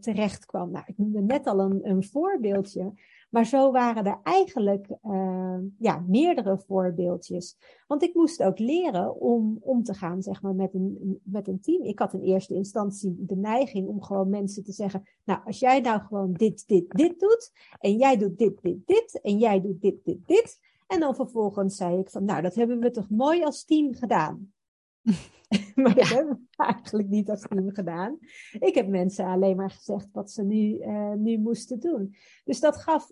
terecht kwam. Nou, ik noemde net al een, een voorbeeldje. Maar zo waren er eigenlijk uh, ja, meerdere voorbeeldjes. Want ik moest ook leren om om te gaan zeg maar, met, een, met een team. Ik had in eerste instantie de neiging om gewoon mensen te zeggen: Nou, als jij nou gewoon dit, dit, dit doet. En jij doet dit, dit, dit. En jij doet dit, dit, dit. En dan vervolgens zei ik van: Nou, dat hebben we toch mooi als team gedaan. maar dat hebben we eigenlijk niet als team gedaan. Ik heb mensen alleen maar gezegd wat ze nu, uh, nu moesten doen. Dus dat gaf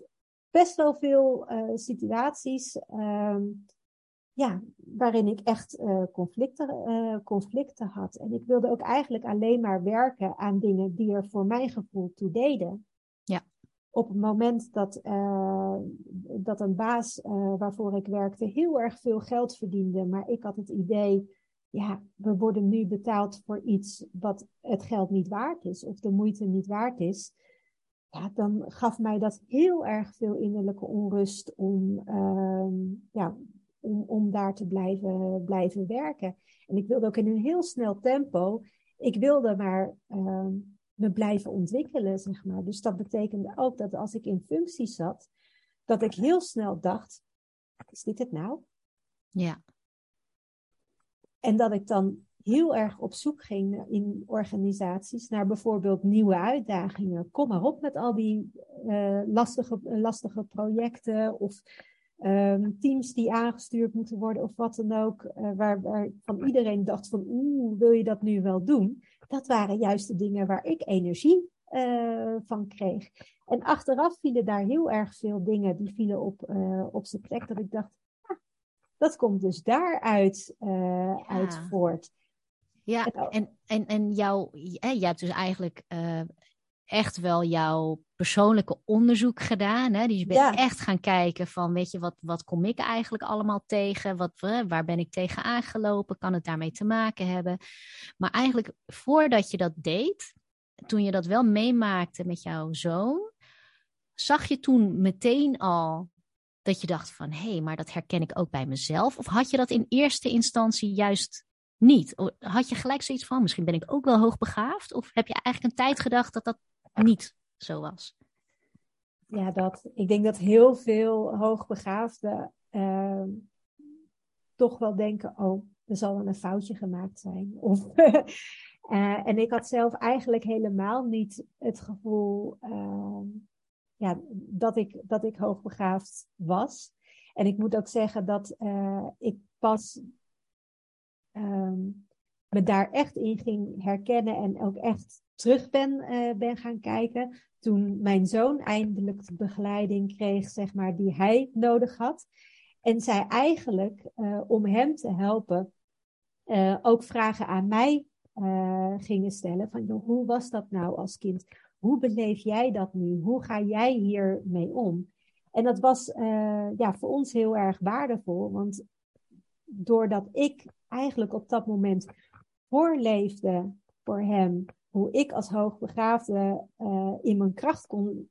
best wel veel uh, situaties um, ja, waarin ik echt uh, conflicten, conflicten had. En ik wilde ook eigenlijk alleen maar werken aan dingen die er voor mijn gevoel toe deden. Ja. Op het moment dat, dat een baas waarvoor ik werkte heel erg veel geld verdiende, maar ik had het idee ja, we worden nu betaald voor iets wat het geld niet waard is of de moeite niet waard is. Ja, dan gaf mij dat heel erg veel innerlijke onrust om, uh, ja, om, om daar te blijven, blijven werken. En ik wilde ook in een heel snel tempo. Ik wilde maar uh, me blijven ontwikkelen, zeg maar. Dus dat betekende ook dat als ik in functie zat, dat ik heel snel dacht: is dit het nou? Ja. En dat ik dan heel erg op zoek ging in organisaties naar bijvoorbeeld nieuwe uitdagingen. Kom maar op met al die uh, lastige, lastige projecten of um, teams die aangestuurd moeten worden of wat dan ook. Uh, waar, waar van iedereen dacht van oeh, wil je dat nu wel doen? Dat waren juist de dingen waar ik energie uh, van kreeg. En achteraf vielen daar heel erg veel dingen die vielen op, op zijn plek. Dat ik dacht, dat komt dus daaruit uh, uit voort. Ja, en, en, en jouw, jij hebt dus eigenlijk uh, echt wel jouw persoonlijke onderzoek gedaan. Hè? Dus je bent echt gaan kijken van, weet je, wat, wat kom ik eigenlijk allemaal tegen? Wat, waar ben ik tegen aangelopen? Kan het daarmee te maken hebben? Maar eigenlijk voordat je dat deed, toen je dat wel meemaakte met jouw zoon, zag je toen meteen al dat je dacht van hé, hey, maar dat herken ik ook bij mezelf? Of had je dat in eerste instantie juist niet? Had je gelijk zoiets van misschien ben ik ook wel hoogbegaafd? Of heb je eigenlijk een tijd gedacht dat dat niet zo was? Ja, dat, ik denk dat heel veel hoogbegaafden uh, toch wel denken, oh, er zal een foutje gemaakt zijn. Of, uh, en ik had zelf eigenlijk helemaal niet het gevoel uh, ja, dat, ik, dat ik hoogbegaafd was. En ik moet ook zeggen dat uh, ik pas um, me daar echt in ging herkennen en ook echt terug ben, uh, ben gaan kijken. Toen mijn zoon eindelijk de begeleiding kreeg, zeg maar, die hij nodig had. En zij eigenlijk, uh, om hem te helpen, ook vragen aan mij gingen stellen. Van, hoe was dat nou als kind? Hoe beleef jij dat nu? Hoe ga jij hiermee om? En dat was uh, ja, voor ons heel erg waardevol, want doordat ik eigenlijk op dat moment voorleefde voor hem, hoe ik als hoogbegaafde uh, in mijn kracht kon,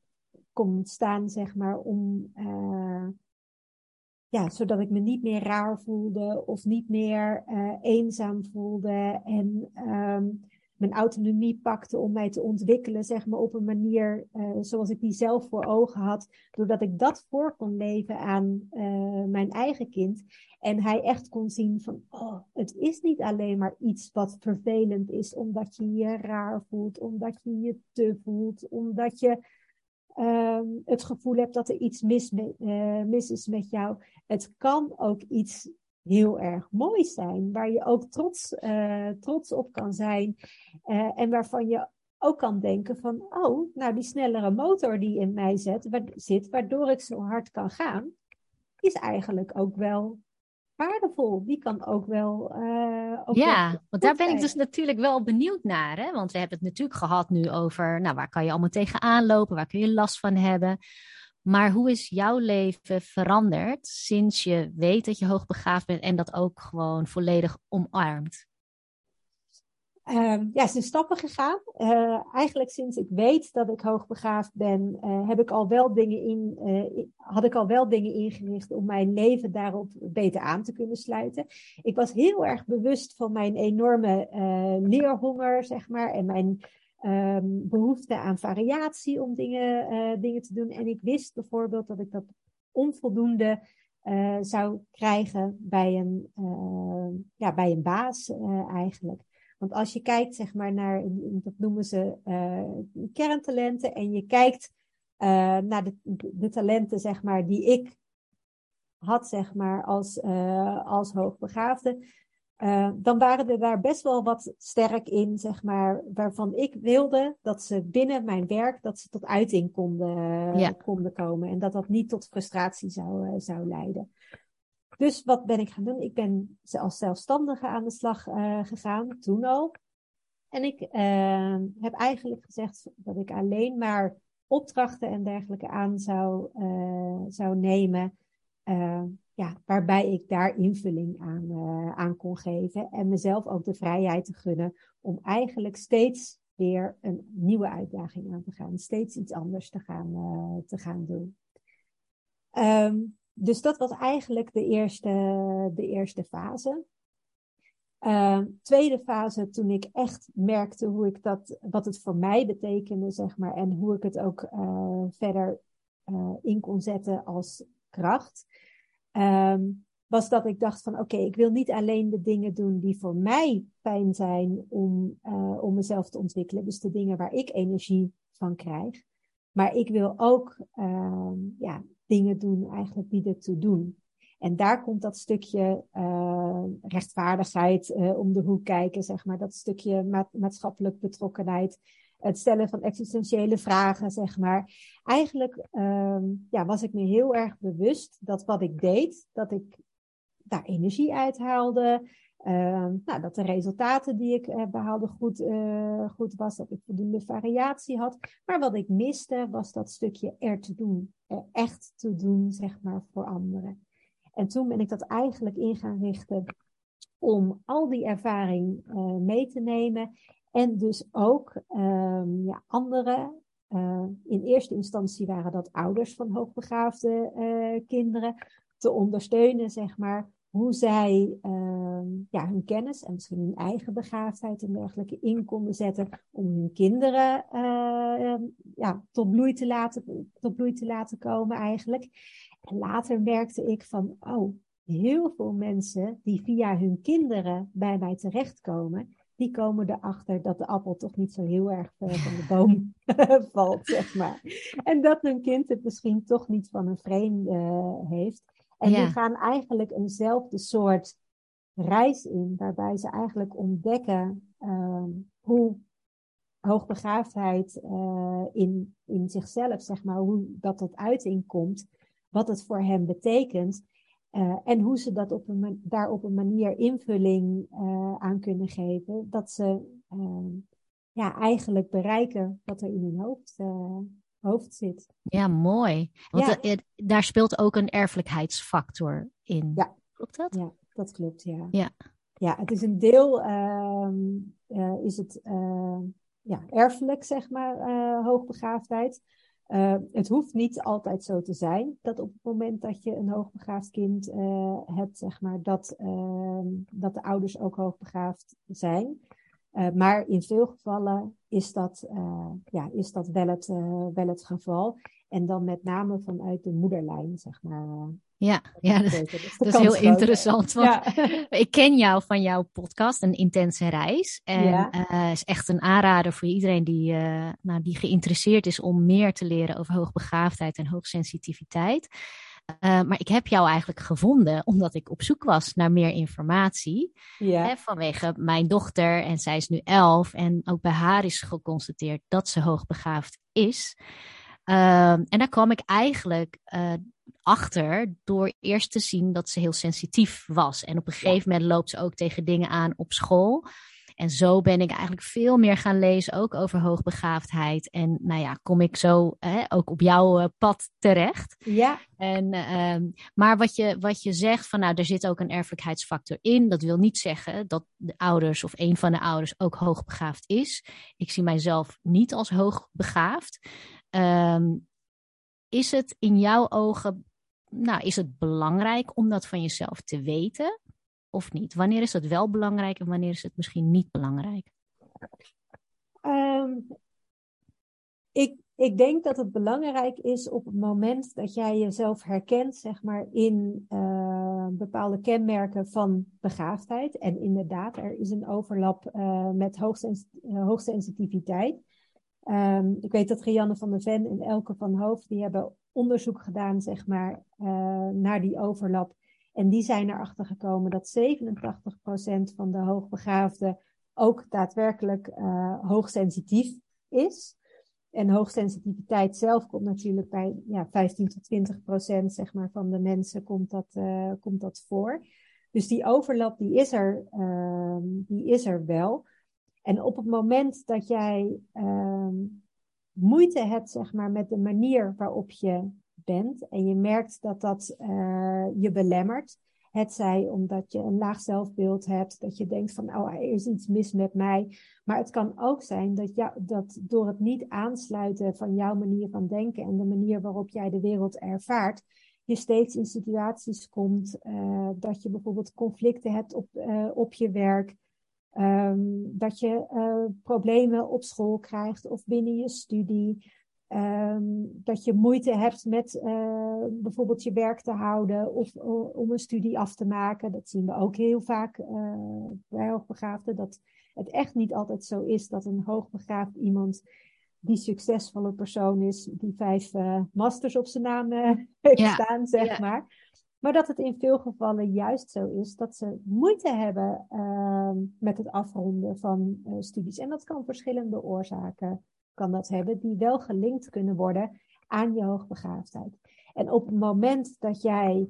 kon staan, zeg maar, om, uh, ja, zodat ik me niet meer raar voelde of niet meer eenzaam voelde en um, mijn autonomie pakte om mij te ontwikkelen, zeg maar, op een manier uh, zoals ik die zelf voor ogen had, doordat ik dat voor kon leven aan uh, mijn eigen kind. En hij echt kon zien van, oh, het is niet alleen maar iets wat vervelend is, omdat je je raar voelt, omdat je je te voelt, omdat je uh, het gevoel hebt dat er iets uh, mis is met jou. Het kan ook iets heel erg mooi zijn, waar je ook trots, uh, trots op kan zijn uh, en waarvan je ook kan denken van, oh, nou die snellere motor die in mij zit, wa zit, waardoor ik zo hard kan gaan, is eigenlijk ook wel waardevol. Die kan ook wel. Uh, ook ja, want daar ben ik dus natuurlijk wel benieuwd naar. Hè? Want we hebben het natuurlijk gehad nu over, nou, waar kan je allemaal tegenaan lopen, waar kun je last van hebben. Maar hoe is jouw leven veranderd sinds je weet dat je hoogbegaafd bent en dat ook gewoon volledig omarmt? Um, ja, zijn stappen gegaan. Uh, eigenlijk sinds ik weet dat ik hoogbegaafd ben, uh, heb ik al wel dingen in, uh, had ik al wel dingen ingericht om mijn leven daarop beter aan te kunnen sluiten. Ik was heel erg bewust van mijn enorme leerhonger, zeg maar, en mijn um, behoefte aan variatie om dingen, dingen te doen. En ik wist bijvoorbeeld dat ik dat onvoldoende zou krijgen bij een, ja, bij een baas eigenlijk. Want als je kijkt, zeg maar, naar, dat noemen ze kerntalenten, en je kijkt naar de, de, talenten, zeg maar, die ik had, zeg maar, als, als hoogbegaafde, dan waren er daar best wel wat sterk in, zeg maar, waarvan ik wilde dat ze binnen mijn werk, dat ze tot uiting konden, ja. konden komen. En dat dat niet tot frustratie zou, zou leiden. Dus wat ben ik gaan doen? Ik ben als zelfstandige aan de slag uh, gegaan, toen al. En ik uh, heb eigenlijk gezegd dat ik alleen maar opdrachten en dergelijke aan zou, zou nemen. Ja, waarbij ik daar invulling aan, aan kon geven. En mezelf ook de vrijheid te gunnen om eigenlijk steeds weer een nieuwe uitdaging aan te gaan. Steeds iets anders te gaan, te gaan doen. Um, dus dat was eigenlijk de eerste, de eerste fase. Uh, tweede fase, toen ik echt merkte hoe ik dat, wat het voor mij betekende, zeg maar, en hoe ik het ook uh, verder in kon zetten als kracht, um, was dat ik dacht van, oké, ik wil niet alleen de dingen doen die voor mij fijn zijn om, uh, om mezelf te ontwikkelen, dus de dingen waar ik energie van krijg, maar ik wil ook, ehm, ja, dingen doen eigenlijk die ertoe doen. En daar komt dat stukje uh, rechtvaardigheid uh, om de hoek kijken, zeg maar. Dat stukje ma maatschappelijk betrokkenheid. Het stellen van existentiële vragen, zeg maar. Eigenlijk uh, ja, was ik me heel erg bewust dat wat ik deed, dat ik daar energie uithaalde. Uh, nou, dat de resultaten die ik uh, behaalde goed, uh, goed was, dat ik voldoende variatie had. Maar wat ik miste was dat stukje er te doen, echt te doen, zeg maar, voor anderen. En toen ben ik dat eigenlijk in gaan richten om al die ervaring uh, mee te nemen. En dus ook um, ja, anderen. in eerste instantie waren dat ouders van hoogbegaafde kinderen. Te ondersteunen, zeg maar, hoe zij uh, ja, hun kennis en misschien hun eigen begaafdheid en dergelijke in konden zetten om hun kinderen uh, ja, tot, bloei te laten, tot bloei te laten komen eigenlijk. En later merkte ik van, oh, heel veel mensen die via hun kinderen bij mij terechtkomen, die komen erachter dat de appel toch niet zo heel erg ver van de boom valt, zeg maar. En dat hun kind het misschien toch niet van een vreemde uh, heeft. En die gaan eigenlijk eenzelfde soort reis in, waarbij ze eigenlijk ontdekken uh, hoe hoogbegaafdheid uh, in, in zichzelf, zeg maar, hoe dat tot uiting komt, wat het voor hen betekent. Uh, en hoe ze dat op een, daar op een manier invulling uh, aan kunnen geven, dat ze ehm, ja, eigenlijk bereiken wat er in hun hoofd hoofd zit. Ja, mooi. Want ja. daar speelt ook een erfelijkheidsfactor in. Ja. Klopt dat? Ja, dat klopt, ja. Ja, ja het is een deel, uh, is het ja, erfelijk, zeg maar, eh, hoogbegaafdheid. Eh, het hoeft niet altijd zo te zijn dat op het moment dat je een hoogbegaafd kind hebt, zeg maar, dat, ehm, dat de ouders ook hoogbegaafd zijn. Uh, maar in veel gevallen is dat, ja, is dat wel, het, wel het geval. En dan met name vanuit de moederlijn, zeg maar. Ja, ja dat, dat is heel interessant. Want ja. ik ken jou van jouw podcast, Een Intense Reis. En ja. is echt een aanrader voor iedereen die, nou, die geïnteresseerd is om meer te leren over hoogbegaafdheid en hoogsensitiviteit. Uh, maar ik heb jou eigenlijk gevonden omdat ik op zoek was naar meer informatie. Ja. Hè, vanwege mijn dochter en zij is nu elf. En ook bij haar is geconstateerd dat ze hoogbegaafd is. Uh, en daar kwam ik eigenlijk uh, achter door eerst te zien dat ze heel sensitief was. En op een gegeven moment loopt ze ook tegen dingen aan op school. En zo ben ik eigenlijk veel meer gaan lezen, ook over hoogbegaafdheid. En nou ja, kom ik zo hè, ook op jouw uh, pad terecht. Ja. En, uh, maar wat je, wat je zegt, van nou, er zit ook een erfelijkheidsfactor in. Dat wil niet zeggen dat de ouders of een van de ouders ook hoogbegaafd is. Ik zie mijzelf niet als hoogbegaafd. Um, is het in jouw ogen, nou, is het belangrijk om dat van jezelf te weten of niet? Wanneer is het wel belangrijk en wanneer is het misschien niet belangrijk? Um, ik, ik denk dat het belangrijk is op het moment dat jij jezelf herkent, zeg maar, in uh, bepaalde kenmerken van begaafdheid. En inderdaad, er is een overlap uh, met hoogsens hoogsensitiviteit. Um, ik weet dat Rianne van der Ven en Elke van Hoofd, die hebben onderzoek gedaan, zeg maar, uh, naar die overlap. En die zijn erachter gekomen dat 87% van de hoogbegaafden ook daadwerkelijk uh, hoogsensitief is. En hoogsensitiviteit zelf komt natuurlijk bij ja, 15 tot 20 procent zeg maar, van de mensen komt dat, uh, komt dat voor. Dus die overlap die is, er, uh, die is er wel. En op het moment dat jij uh, moeite hebt zeg maar, met de manier waarop je bent en je merkt dat dat uh, je belemmert, het zij omdat je een laag zelfbeeld hebt, dat je denkt van, oh, er is iets mis met mij. Maar het kan ook zijn dat, jou, dat door het niet aansluiten van jouw manier van denken en de manier waarop jij de wereld ervaart, je steeds in situaties komt uh, dat je bijvoorbeeld conflicten hebt op, uh, op je werk, um, dat je uh, problemen op school krijgt of binnen je studie. Um, dat je moeite hebt met uh, bijvoorbeeld je werk te houden of om een studie af te maken. Dat zien we ook heel vaak uh, bij hoogbegaafden. Dat het echt niet altijd zo is dat een hoogbegaafd iemand die succesvolle persoon is, die vijf masters op zijn naam heeft ja. staan, zeg ja. maar. Maar dat het in veel gevallen juist zo is dat ze moeite hebben ehm, met het afronden van studies. En dat kan verschillende oorzaken kan dat hebben, die wel gelinkt kunnen worden aan je hoogbegaafdheid. En op het moment dat jij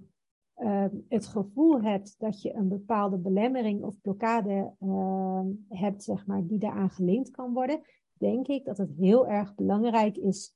uh, het gevoel hebt dat je een bepaalde belemmering of blokkade uh, hebt, zeg maar, die daaraan gelinkt kan worden, denk ik dat het heel erg belangrijk is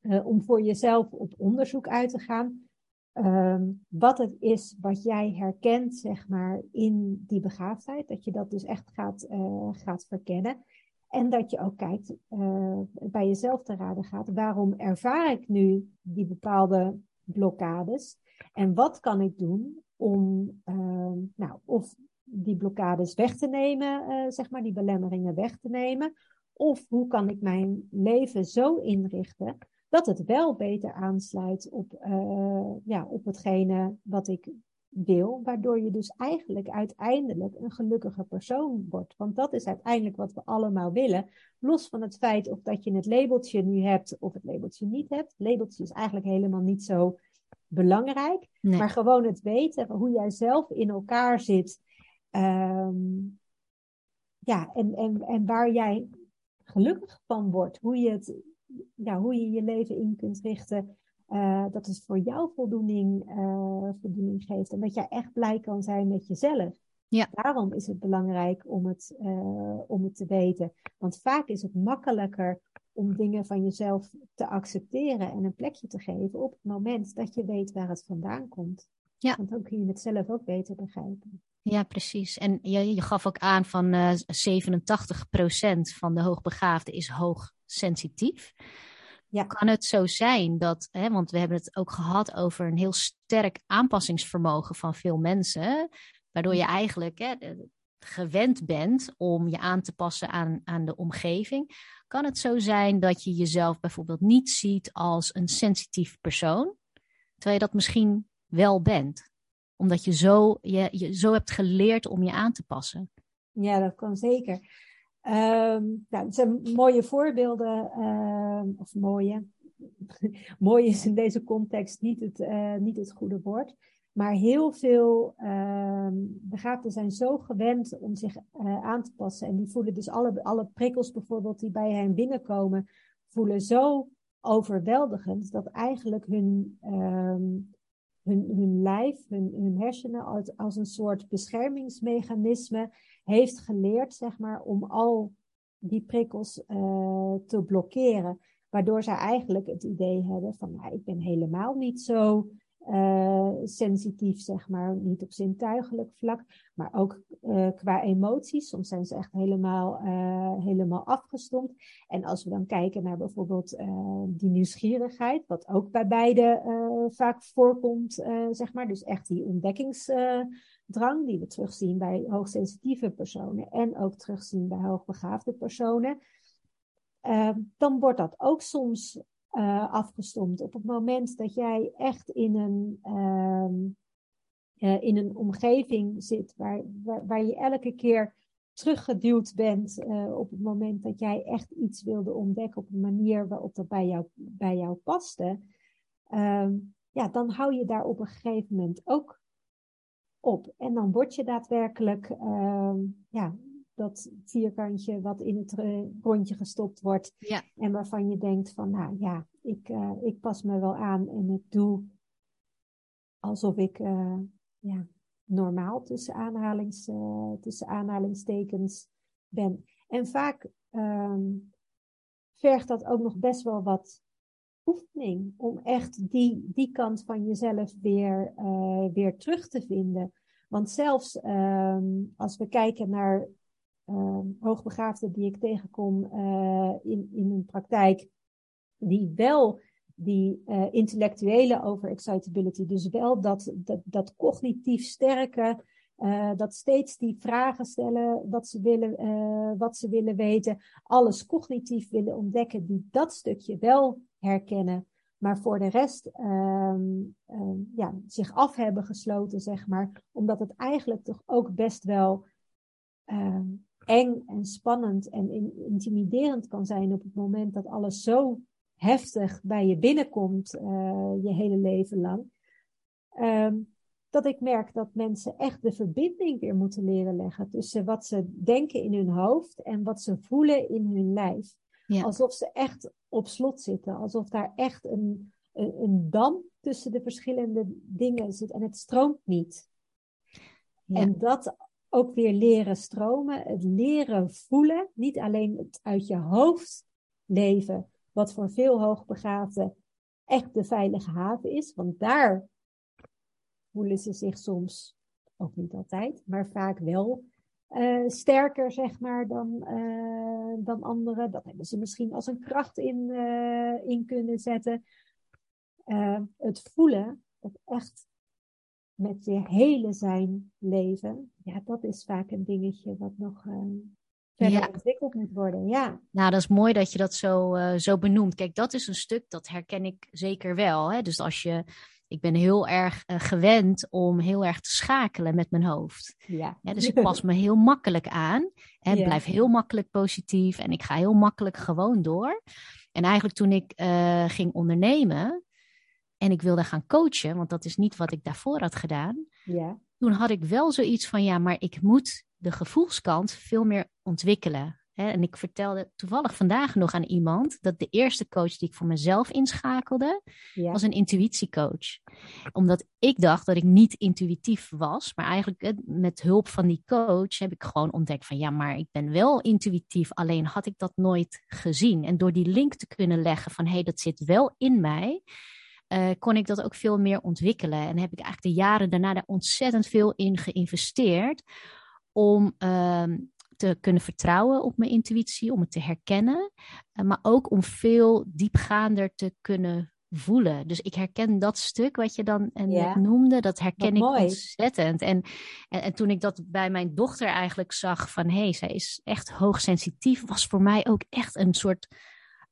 uh, om voor jezelf op onderzoek uit te gaan. Um, wat het is wat jij herkent, zeg maar, in die begaafdheid. Dat je dat dus echt gaat, uh, gaat verkennen. En dat je ook kijkt, uh, bij jezelf te raden gaat, waarom ervaar ik nu die bepaalde blokkades? En wat kan ik doen om, uh, nou, of die blokkades weg te nemen, uh, zeg maar, die belemmeringen weg te nemen? Of hoe kan ik mijn leven zo inrichten dat het wel beter aansluit op, ja, op hetgene wat ik wil, waardoor je dus eigenlijk uiteindelijk een gelukkige persoon wordt. Want dat is uiteindelijk wat we allemaal willen. Los van het feit of dat je het labeltje nu hebt of het labeltje niet hebt. Het labeltje is eigenlijk helemaal niet zo belangrijk. Nee. Maar gewoon het weten hoe jij zelf in elkaar zit. Um, ja, en, en, en waar jij gelukkig van wordt. Hoe je, het, ja, hoe je je leven in kunt richten. Uh, dat het voor jou voldoening, uh, voldoening geeft. En dat jij echt blij kan zijn met jezelf. Ja. Daarom is het belangrijk om het, uh, om het te weten. Want vaak is het makkelijker om dingen van jezelf te accepteren en een plekje te geven op het moment dat je weet waar het vandaan komt. Ja. Want dan kun je het zelf ook beter begrijpen. Ja, precies. En je, je gaf ook aan van uh, 87% van de hoogbegaafden is hoogsensitief. Ja. Kan het zo zijn dat, hè, want we hebben het ook gehad over een heel sterk aanpassingsvermogen van veel mensen, waardoor je eigenlijk hè, gewend bent om je aan te passen aan, aan de omgeving. Kan het zo zijn dat je jezelf bijvoorbeeld niet ziet als een sensitief persoon, terwijl je dat misschien wel bent? Omdat je zo, je, je zo hebt geleerd om je aan te passen. Ja, dat kan zeker. Um, nou, het zijn mooie voorbeelden, uh, of mooie. Mooi is in deze context niet het, uh, niet het goede woord. Maar heel veel uh, begaafden zijn zo gewend om zich uh, aan te passen. En die voelen dus alle, alle prikkels bijvoorbeeld die bij hen binnenkomen, voelen zo overweldigend dat eigenlijk hun, hun, lijf, hun, hersenen als, als een soort beschermingsmechanisme heeft geleerd, zeg maar, om al die prikkels uh, te blokkeren. Waardoor zij eigenlijk het idee hebben van, nou, ik ben helemaal niet zo uh, sensitief, zeg maar. Niet op zintuigelijk vlak, maar ook uh, qua emoties. Soms zijn ze echt helemaal, uh, helemaal afgestompt. En als we dan kijken naar bijvoorbeeld die nieuwsgierigheid, wat ook bij beide vaak voorkomt, zeg maar. Dus echt die ontdekkingsdrang, die we terugzien bij hoogsensitieve personen en ook terugzien bij hoogbegaafde personen. dan wordt dat ook soms uh, afgestomd. Op het moment dat jij echt in een, uh, uh, in een omgeving zit waar, waar, waar, je elke keer teruggeduwd bent eh, op het moment dat jij echt iets wilde ontdekken op een manier waarop dat bij jou, bij jou paste, ehm, ja, dan hou je daar op een gegeven moment ook op. En dan word je daadwerkelijk ehm, ja, dat vierkantje wat in het uh, rondje gestopt wordt. Ja. En waarvan je denkt van, nou ja, ik, uh, ik pas me wel aan en ik doe alsof ik uh, ja, normaal tussen, aanhalings, tussen aanhalingstekens ben. En vaak um, vergt dat ook nog best wel wat oefening om echt die, die kant van jezelf weer, weer terug te vinden. Want zelfs um, als we kijken naar hoogbegaafden die ik tegenkom uh, in, in mijn praktijk, die wel die uh, intellectuele overexcitability, dus wel dat, dat, dat cognitief sterke, uh, dat steeds die vragen stellen, wat ze, willen, wat ze willen weten, alles cognitief willen ontdekken, die dat stukje wel herkennen, maar voor de rest um, um, ja, zich af hebben gesloten, zeg maar, omdat het eigenlijk toch ook best wel eng en spannend en intimiderend kan zijn op het moment dat alles zo heftig bij je binnenkomt uh, je hele leven lang. Um, dat ik merk dat mensen echt de verbinding weer moeten leren leggen tussen wat ze denken in hun hoofd en wat ze voelen in hun lijf. Ja. Alsof ze echt op slot zitten, alsof daar echt een, een, een dam tussen de verschillende dingen zit en het stroomt niet. Ja. En dat ook weer leren stromen, het leren voelen, niet alleen het uit je hoofd leven, wat voor veel hoogbegaafden echt de veilige haven is, want daar voelen ze zich soms, ook niet altijd, maar vaak wel uh, sterker, zeg maar, dan, uh, dan anderen. Dat hebben ze misschien als een kracht in, uh, in kunnen zetten. het voelen, het echt met je hele zijn leven, ja, dat is vaak een dingetje wat nog uh, verder ja. ontwikkeld moet worden. Ja. Nou, dat is mooi dat je dat zo, uh, zo benoemt. Kijk, dat is een stuk, dat herken ik zeker wel. Hè? Dus als je, ik ben heel erg uh, gewend om heel erg te schakelen met mijn hoofd. Ja. ja dus ik pas me heel makkelijk aan en ja. blijf heel makkelijk positief en ik ga heel makkelijk gewoon door. En eigenlijk toen ik ging ondernemen, en ik wilde gaan coachen, want dat is niet wat ik daarvoor had gedaan. Ja. Toen had ik wel zoiets van, ja, maar ik moet de gevoelskant veel meer ontwikkelen. En ik vertelde toevallig vandaag nog aan iemand dat de eerste coach die ik voor mezelf inschakelde, ja. was een intuïtiecoach. Omdat ik dacht dat ik niet intuïtief was, maar eigenlijk met hulp van die coach heb ik gewoon ontdekt van ja, maar ik ben wel intuïtief, alleen had ik dat nooit gezien. En door die link te kunnen leggen van hé, hey, dat zit wel in mij, uh, kon ik dat ook veel meer ontwikkelen. En heb ik eigenlijk de jaren daarna daar ontzettend veel in geïnvesteerd om uh, te kunnen vertrouwen op mijn intuïtie, om het te herkennen, uh, maar ook om veel diepgaander te kunnen voelen. Dus ik herken dat stuk wat je dan en ja. noemde, dat herken ik mooi. ontzettend. En, en, en, toen ik dat bij mijn dochter eigenlijk zag van hé, hey, zij is echt hoogsensitief, was voor mij ook echt een soort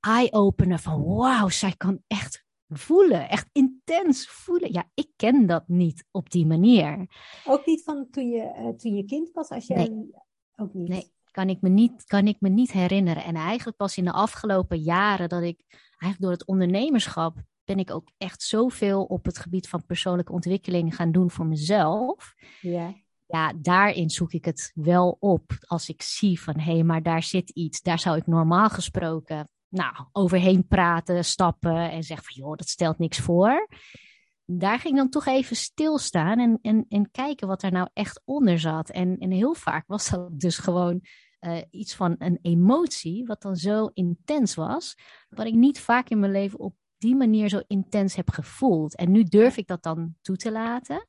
eye-opener van wauw, zij kan echt voelen, echt intens voelen. Ja, ik ken dat niet op die manier. Ook niet van toen je, uh, toen je kind was, als je nee. ook niet. Nee, kan ik, me niet, kan ik me niet herinneren. En eigenlijk pas in de afgelopen jaren dat ik, eigenlijk door het ondernemerschap, ben ik ook echt zoveel op het gebied van persoonlijke ontwikkeling gaan doen voor mezelf. Ja. Ja, daarin zoek ik het wel op. Als ik zie van hé, hey, maar daar zit iets. Daar zou ik normaal gesproken nou, overheen praten, stappen en zeggen van joh, dat stelt niks voor. daar ging dan toch even stilstaan en, en, en kijken wat er nou echt onder zat. En, en heel vaak was dat dus gewoon uh, iets van een emotie, wat dan zo intens was, wat ik niet vaak in mijn leven op die manier zo intens heb gevoeld. En nu durf ik dat dan toe te laten.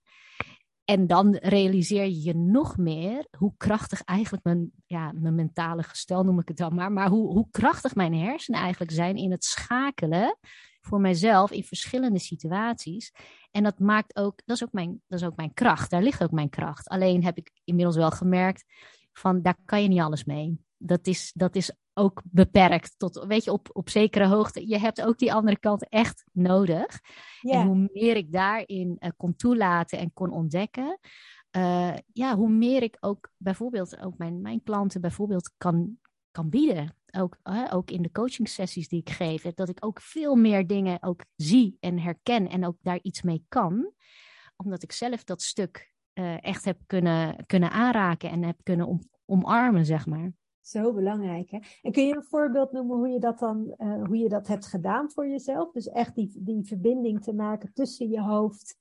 En dan realiseer je je nog meer hoe krachtig eigenlijk mijn, ja, mijn mentale gestel, noem ik het dan maar, maar hoe, hoe krachtig mijn hersenen eigenlijk zijn in het schakelen voor mijzelf in verschillende situaties. En dat maakt ook, dat is ook mijn, dat is ook mijn kracht. Daar ligt ook mijn kracht. Alleen heb ik inmiddels wel gemerkt van daar kan je niet alles mee. Dat is, dat is ook beperkt tot, weet je, op, op zekere hoogte. Je hebt ook die andere kant echt nodig. En hoe meer ik daarin uh, kon toelaten en kon ontdekken, uh, ja, hoe meer ik ook bijvoorbeeld ook mijn, mijn klanten bijvoorbeeld kan, kan bieden. Ook, uh, ook in de coaching sessies die ik geef, dat ik ook veel meer dingen ook zie en herken en ook daar iets mee kan. Omdat ik zelf dat stuk uh, echt heb kunnen, kunnen aanraken en heb kunnen om, omarmen, zeg maar. Zo belangrijk, hè? En kun je een voorbeeld noemen hoe je dat dan, uh, hoe je dat hebt gedaan voor jezelf? Dus echt die, die verbinding te maken tussen je hoofd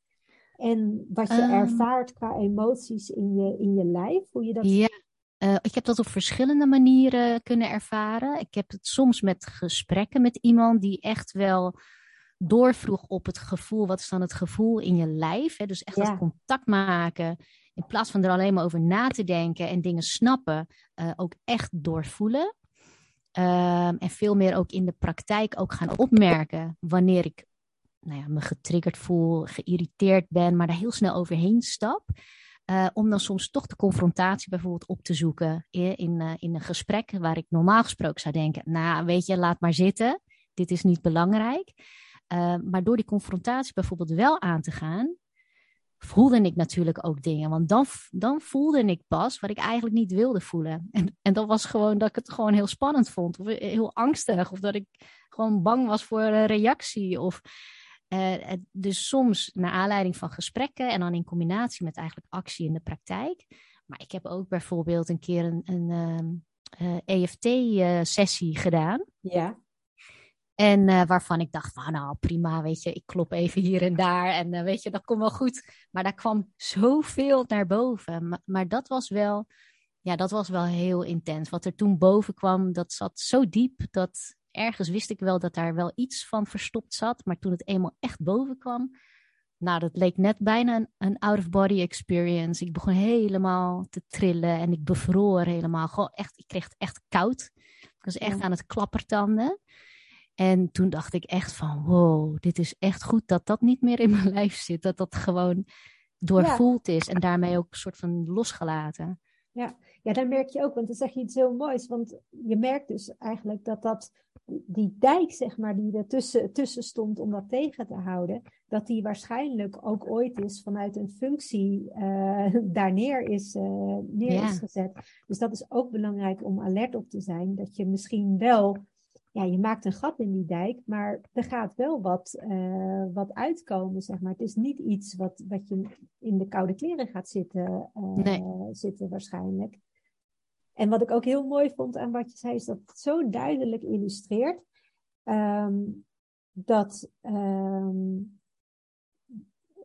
en wat je um, ervaart qua emoties in je, in je lijf? Hoe je dat... Ja, uh, ik heb dat op verschillende manieren kunnen ervaren. Ik heb het soms met gesprekken met iemand die echt wel doorvroeg op het gevoel. Wat is dan het gevoel in je lijf? Hè? Dus echt ja. dat contact maken in plaats van er alleen maar over na te denken en dingen snappen, uh, ook echt doorvoelen. Uh, en veel meer ook in de praktijk ook gaan opmerken wanneer ik nou ja, me getriggerd voel, geïrriteerd ben, maar daar heel snel overheen stap. Uh, om dan soms toch de confrontatie bijvoorbeeld op te zoeken in, in, uh, in een gesprek waar ik normaal gesproken zou denken, nou weet je, laat maar zitten, dit is niet belangrijk. Uh, maar door die confrontatie bijvoorbeeld wel aan te gaan, voelde ik natuurlijk ook dingen. Want dan, dan voelde ik pas wat ik eigenlijk niet wilde voelen. En, en dat was gewoon dat ik het gewoon heel spannend vond. Of heel angstig. Of dat ik gewoon bang was voor een reactie. Of, uh, dus soms naar aanleiding van gesprekken en dan in combinatie met eigenlijk actie in de praktijk. Maar ik heb ook bijvoorbeeld een keer een, een uh, uh, EFT-sessie gedaan. Ja. En uh, waarvan ik dacht van nou prima, weet je, ik klop even hier en daar en uh, weet je, dat komt wel goed. Maar daar kwam zoveel naar boven. Maar, maar, dat was wel, ja, dat was wel heel intens. Wat er toen boven kwam, dat zat zo diep dat ergens wist ik wel dat daar wel iets van verstopt zat. Maar toen het eenmaal echt boven kwam, nou, dat leek net bijna een, een out-of-body experience. Ik begon helemaal te trillen en ik bevroor helemaal. Gewoon echt, ik kreeg het echt koud. Ik was echt ja. aan het klappertanden. En toen dacht ik echt van, wow, dit is echt goed dat dat niet meer in mijn lijf zit. Dat dat gewoon doorvoeld ja. is en daarmee ook een soort van losgelaten. Ja. ja, dan merk je ook, want dan zeg je iets heel moois. Want je merkt dus eigenlijk dat, dat die dijk, zeg maar, die er tussen, tussen stond om dat tegen te houden, dat die waarschijnlijk ook ooit is vanuit een functie uh, daar neer, is, uh, neer is gezet. Dus dat is ook belangrijk om alert op te zijn. Dat je misschien wel ja, je maakt een gat in die dijk, maar er gaat wel wat, uh, wat uitkomen, zeg maar. Het is niet iets wat, wat je in de koude kleren gaat zitten, uh, nee. zitten waarschijnlijk. En wat ik ook heel mooi vond aan wat je zei, is dat het zo duidelijk illustreert um, dat um,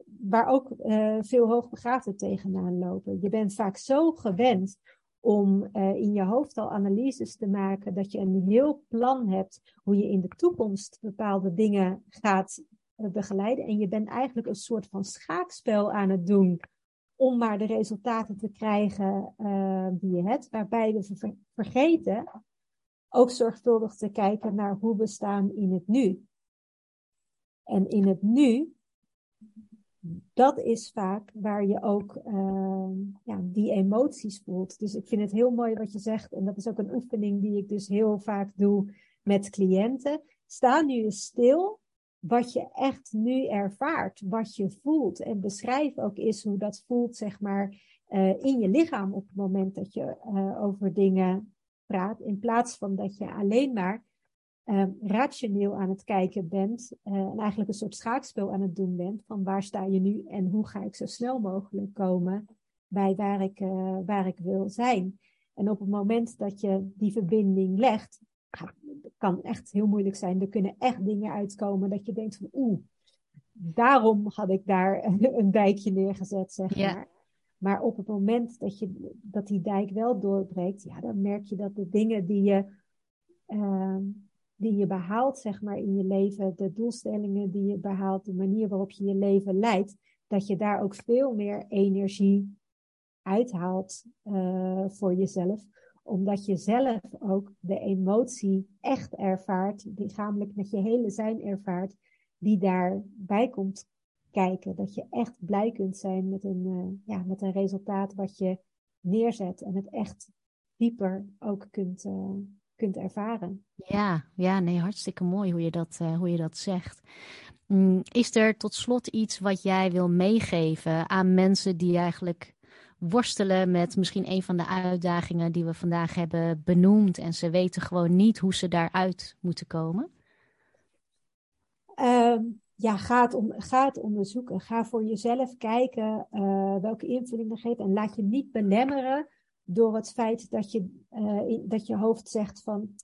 waar ook uh, veel hoogbegaafden tegenaan lopen. Je bent vaak zo gewend om uh, in je hoofd al analyses te maken, dat je een heel plan hebt hoe je in de toekomst bepaalde dingen gaat uh, begeleiden. En je bent eigenlijk een soort van schaakspel aan het doen om maar de resultaten te krijgen uh, die je hebt, waarbij we ver vergeten ook zorgvuldig te kijken naar hoe we staan in het nu. En in het nu dat is vaak waar je ook uh, ja, die emoties voelt. Dus ik vind het heel mooi wat je zegt. En dat is ook een oefening die ik dus heel vaak doe met cliënten. Sta nu eens stil wat je echt nu ervaart, wat je voelt. En beschrijf ook eens hoe dat voelt, zeg maar, uh, in je lichaam op het moment dat je uh, over dingen praat. In plaats van dat je alleen maar uh, rationeel aan het kijken bent uh, en eigenlijk een soort schaakspel aan het doen bent van waar sta je nu en hoe ga ik zo snel mogelijk komen bij waar ik, uh, waar ik wil zijn. En op het moment dat je die verbinding legt, kan echt heel moeilijk zijn. Er kunnen echt dingen uitkomen dat je denkt van oeh, daarom had ik daar een dijkje neergezet, zeg maar. Maar op het moment dat, je, dat die dijk wel doorbreekt, ja, dan merk je dat de dingen die je, ehm, die je behaalt, zeg maar, in je leven, de doelstellingen die je behaalt, de manier waarop je je leven leidt, dat je daar ook veel meer energie uithaalt uh, voor jezelf omdat je zelf ook de emotie echt ervaart, lichamelijk met je hele zijn ervaart, die daarbij komt kijken. Dat je echt blij kunt zijn met een, uh, ja, met een resultaat wat je neerzet en het echt dieper ook kunt, uh, kunt ervaren. Ja, ja, nee, hartstikke mooi hoe je dat, uh, hoe je dat zegt. Mm, is er tot slot iets wat jij wil meegeven aan mensen die eigenlijk worstelen met misschien een van de uitdagingen die we vandaag hebben benoemd en ze weten gewoon niet hoe ze daaruit moeten komen? Um, ja, ga het, om, ga het onderzoeken. Ga voor jezelf kijken uh, welke invulling er geeft. En laat je niet belemmeren door het feit dat je, in, dat je hoofd zegt van...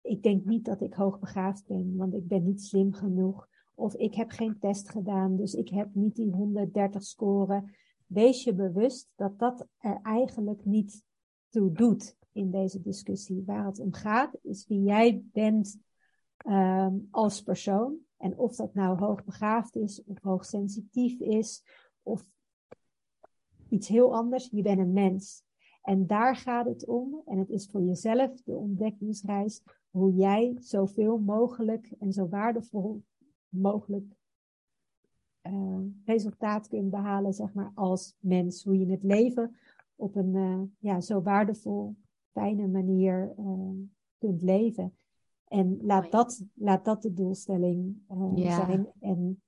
Ik denk niet dat ik hoogbegaafd ben, want ik ben niet slim genoeg. Of ik heb geen test gedaan, dus ik heb niet die 130 scoren. Wees je bewust dat dat er eigenlijk niet toe doet in deze discussie. Waar het om gaat, is wie jij bent um, als persoon. En of dat nou hoogbegaafd is, of hoogsensitief is, of iets heel anders, je bent een mens. En daar gaat het om. En het is voor jezelf de ontdekkingsreis hoe jij zoveel mogelijk en zo waardevol mogelijk uh, resultaat kunt behalen, zeg maar, als mens. Hoe je het leven op een uh, ja, zo waardevol, fijne manier uh, kunt leven. En laat dat, laat dat de doelstelling ja. zijn. En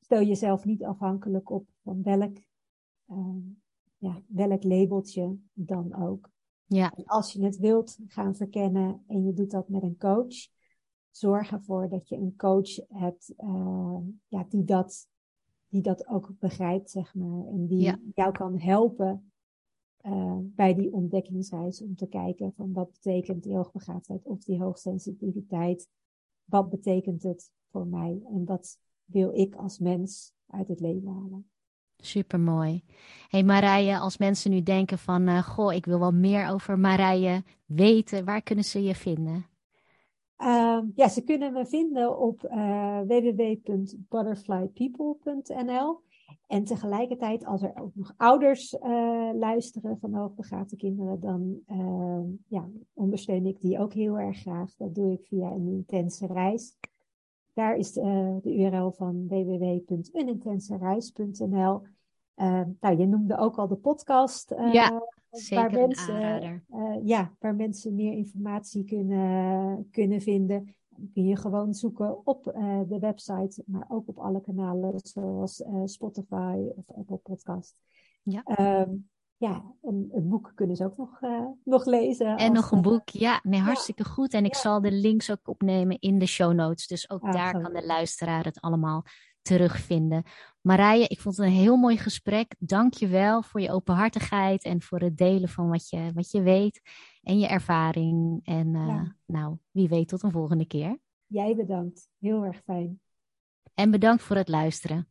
stel jezelf niet afhankelijk op van welk, ja, welk labeltje dan ook. Ja. En als je het wilt gaan verkennen en je doet dat met een coach, zorg ervoor dat je een coach hebt uh, ja, die, dat, die dat ook begrijpt, zeg maar. En die ja. jou kan helpen uh, bij die ontdekkingsreis om te kijken van wat betekent die hoogbegaafdheid of die hoogsensitiviteit. Wat betekent het voor mij en wat wil ik als mens uit het leven halen. Supermooi. Hey Marije, als mensen nu denken van, uh, goh, ik wil wel meer over Marije weten, waar kunnen ze je vinden? Uh, ja, ze kunnen me vinden op uh, www.butterflypeople.nl. En tegelijkertijd, als er ook nog ouders uh, luisteren van hoogbegaafde kinderen, dan uh, ja, ondersteun ik die ook heel erg graag. Dat doe ik via een intense reis. Daar is de, uh, de URL van www.unintensereis.nl. nou, je noemde ook al de podcast. ja, waar mensen, ja, waar mensen meer informatie kunnen, kunnen vinden kun je gewoon zoeken op de website, maar ook op alle kanalen zoals Spotify of Apple Podcast. Ja. Um, ja, en het boek kunnen ze ook nog, uh, nog lezen. En nog een boek, ja, nee, hartstikke ja. goed. En ik ja. zal de links ook opnemen in de show notes. Dus ook ah, daar goed. kan de luisteraar het allemaal terugvinden. Marije, ik vond het een heel mooi gesprek. Dank je wel voor je openhartigheid en voor het delen van wat je, wat je weet en je ervaring. En uh, ja. nou, wie weet tot een volgende keer. Jij bedankt. Heel erg fijn. En bedankt voor het luisteren.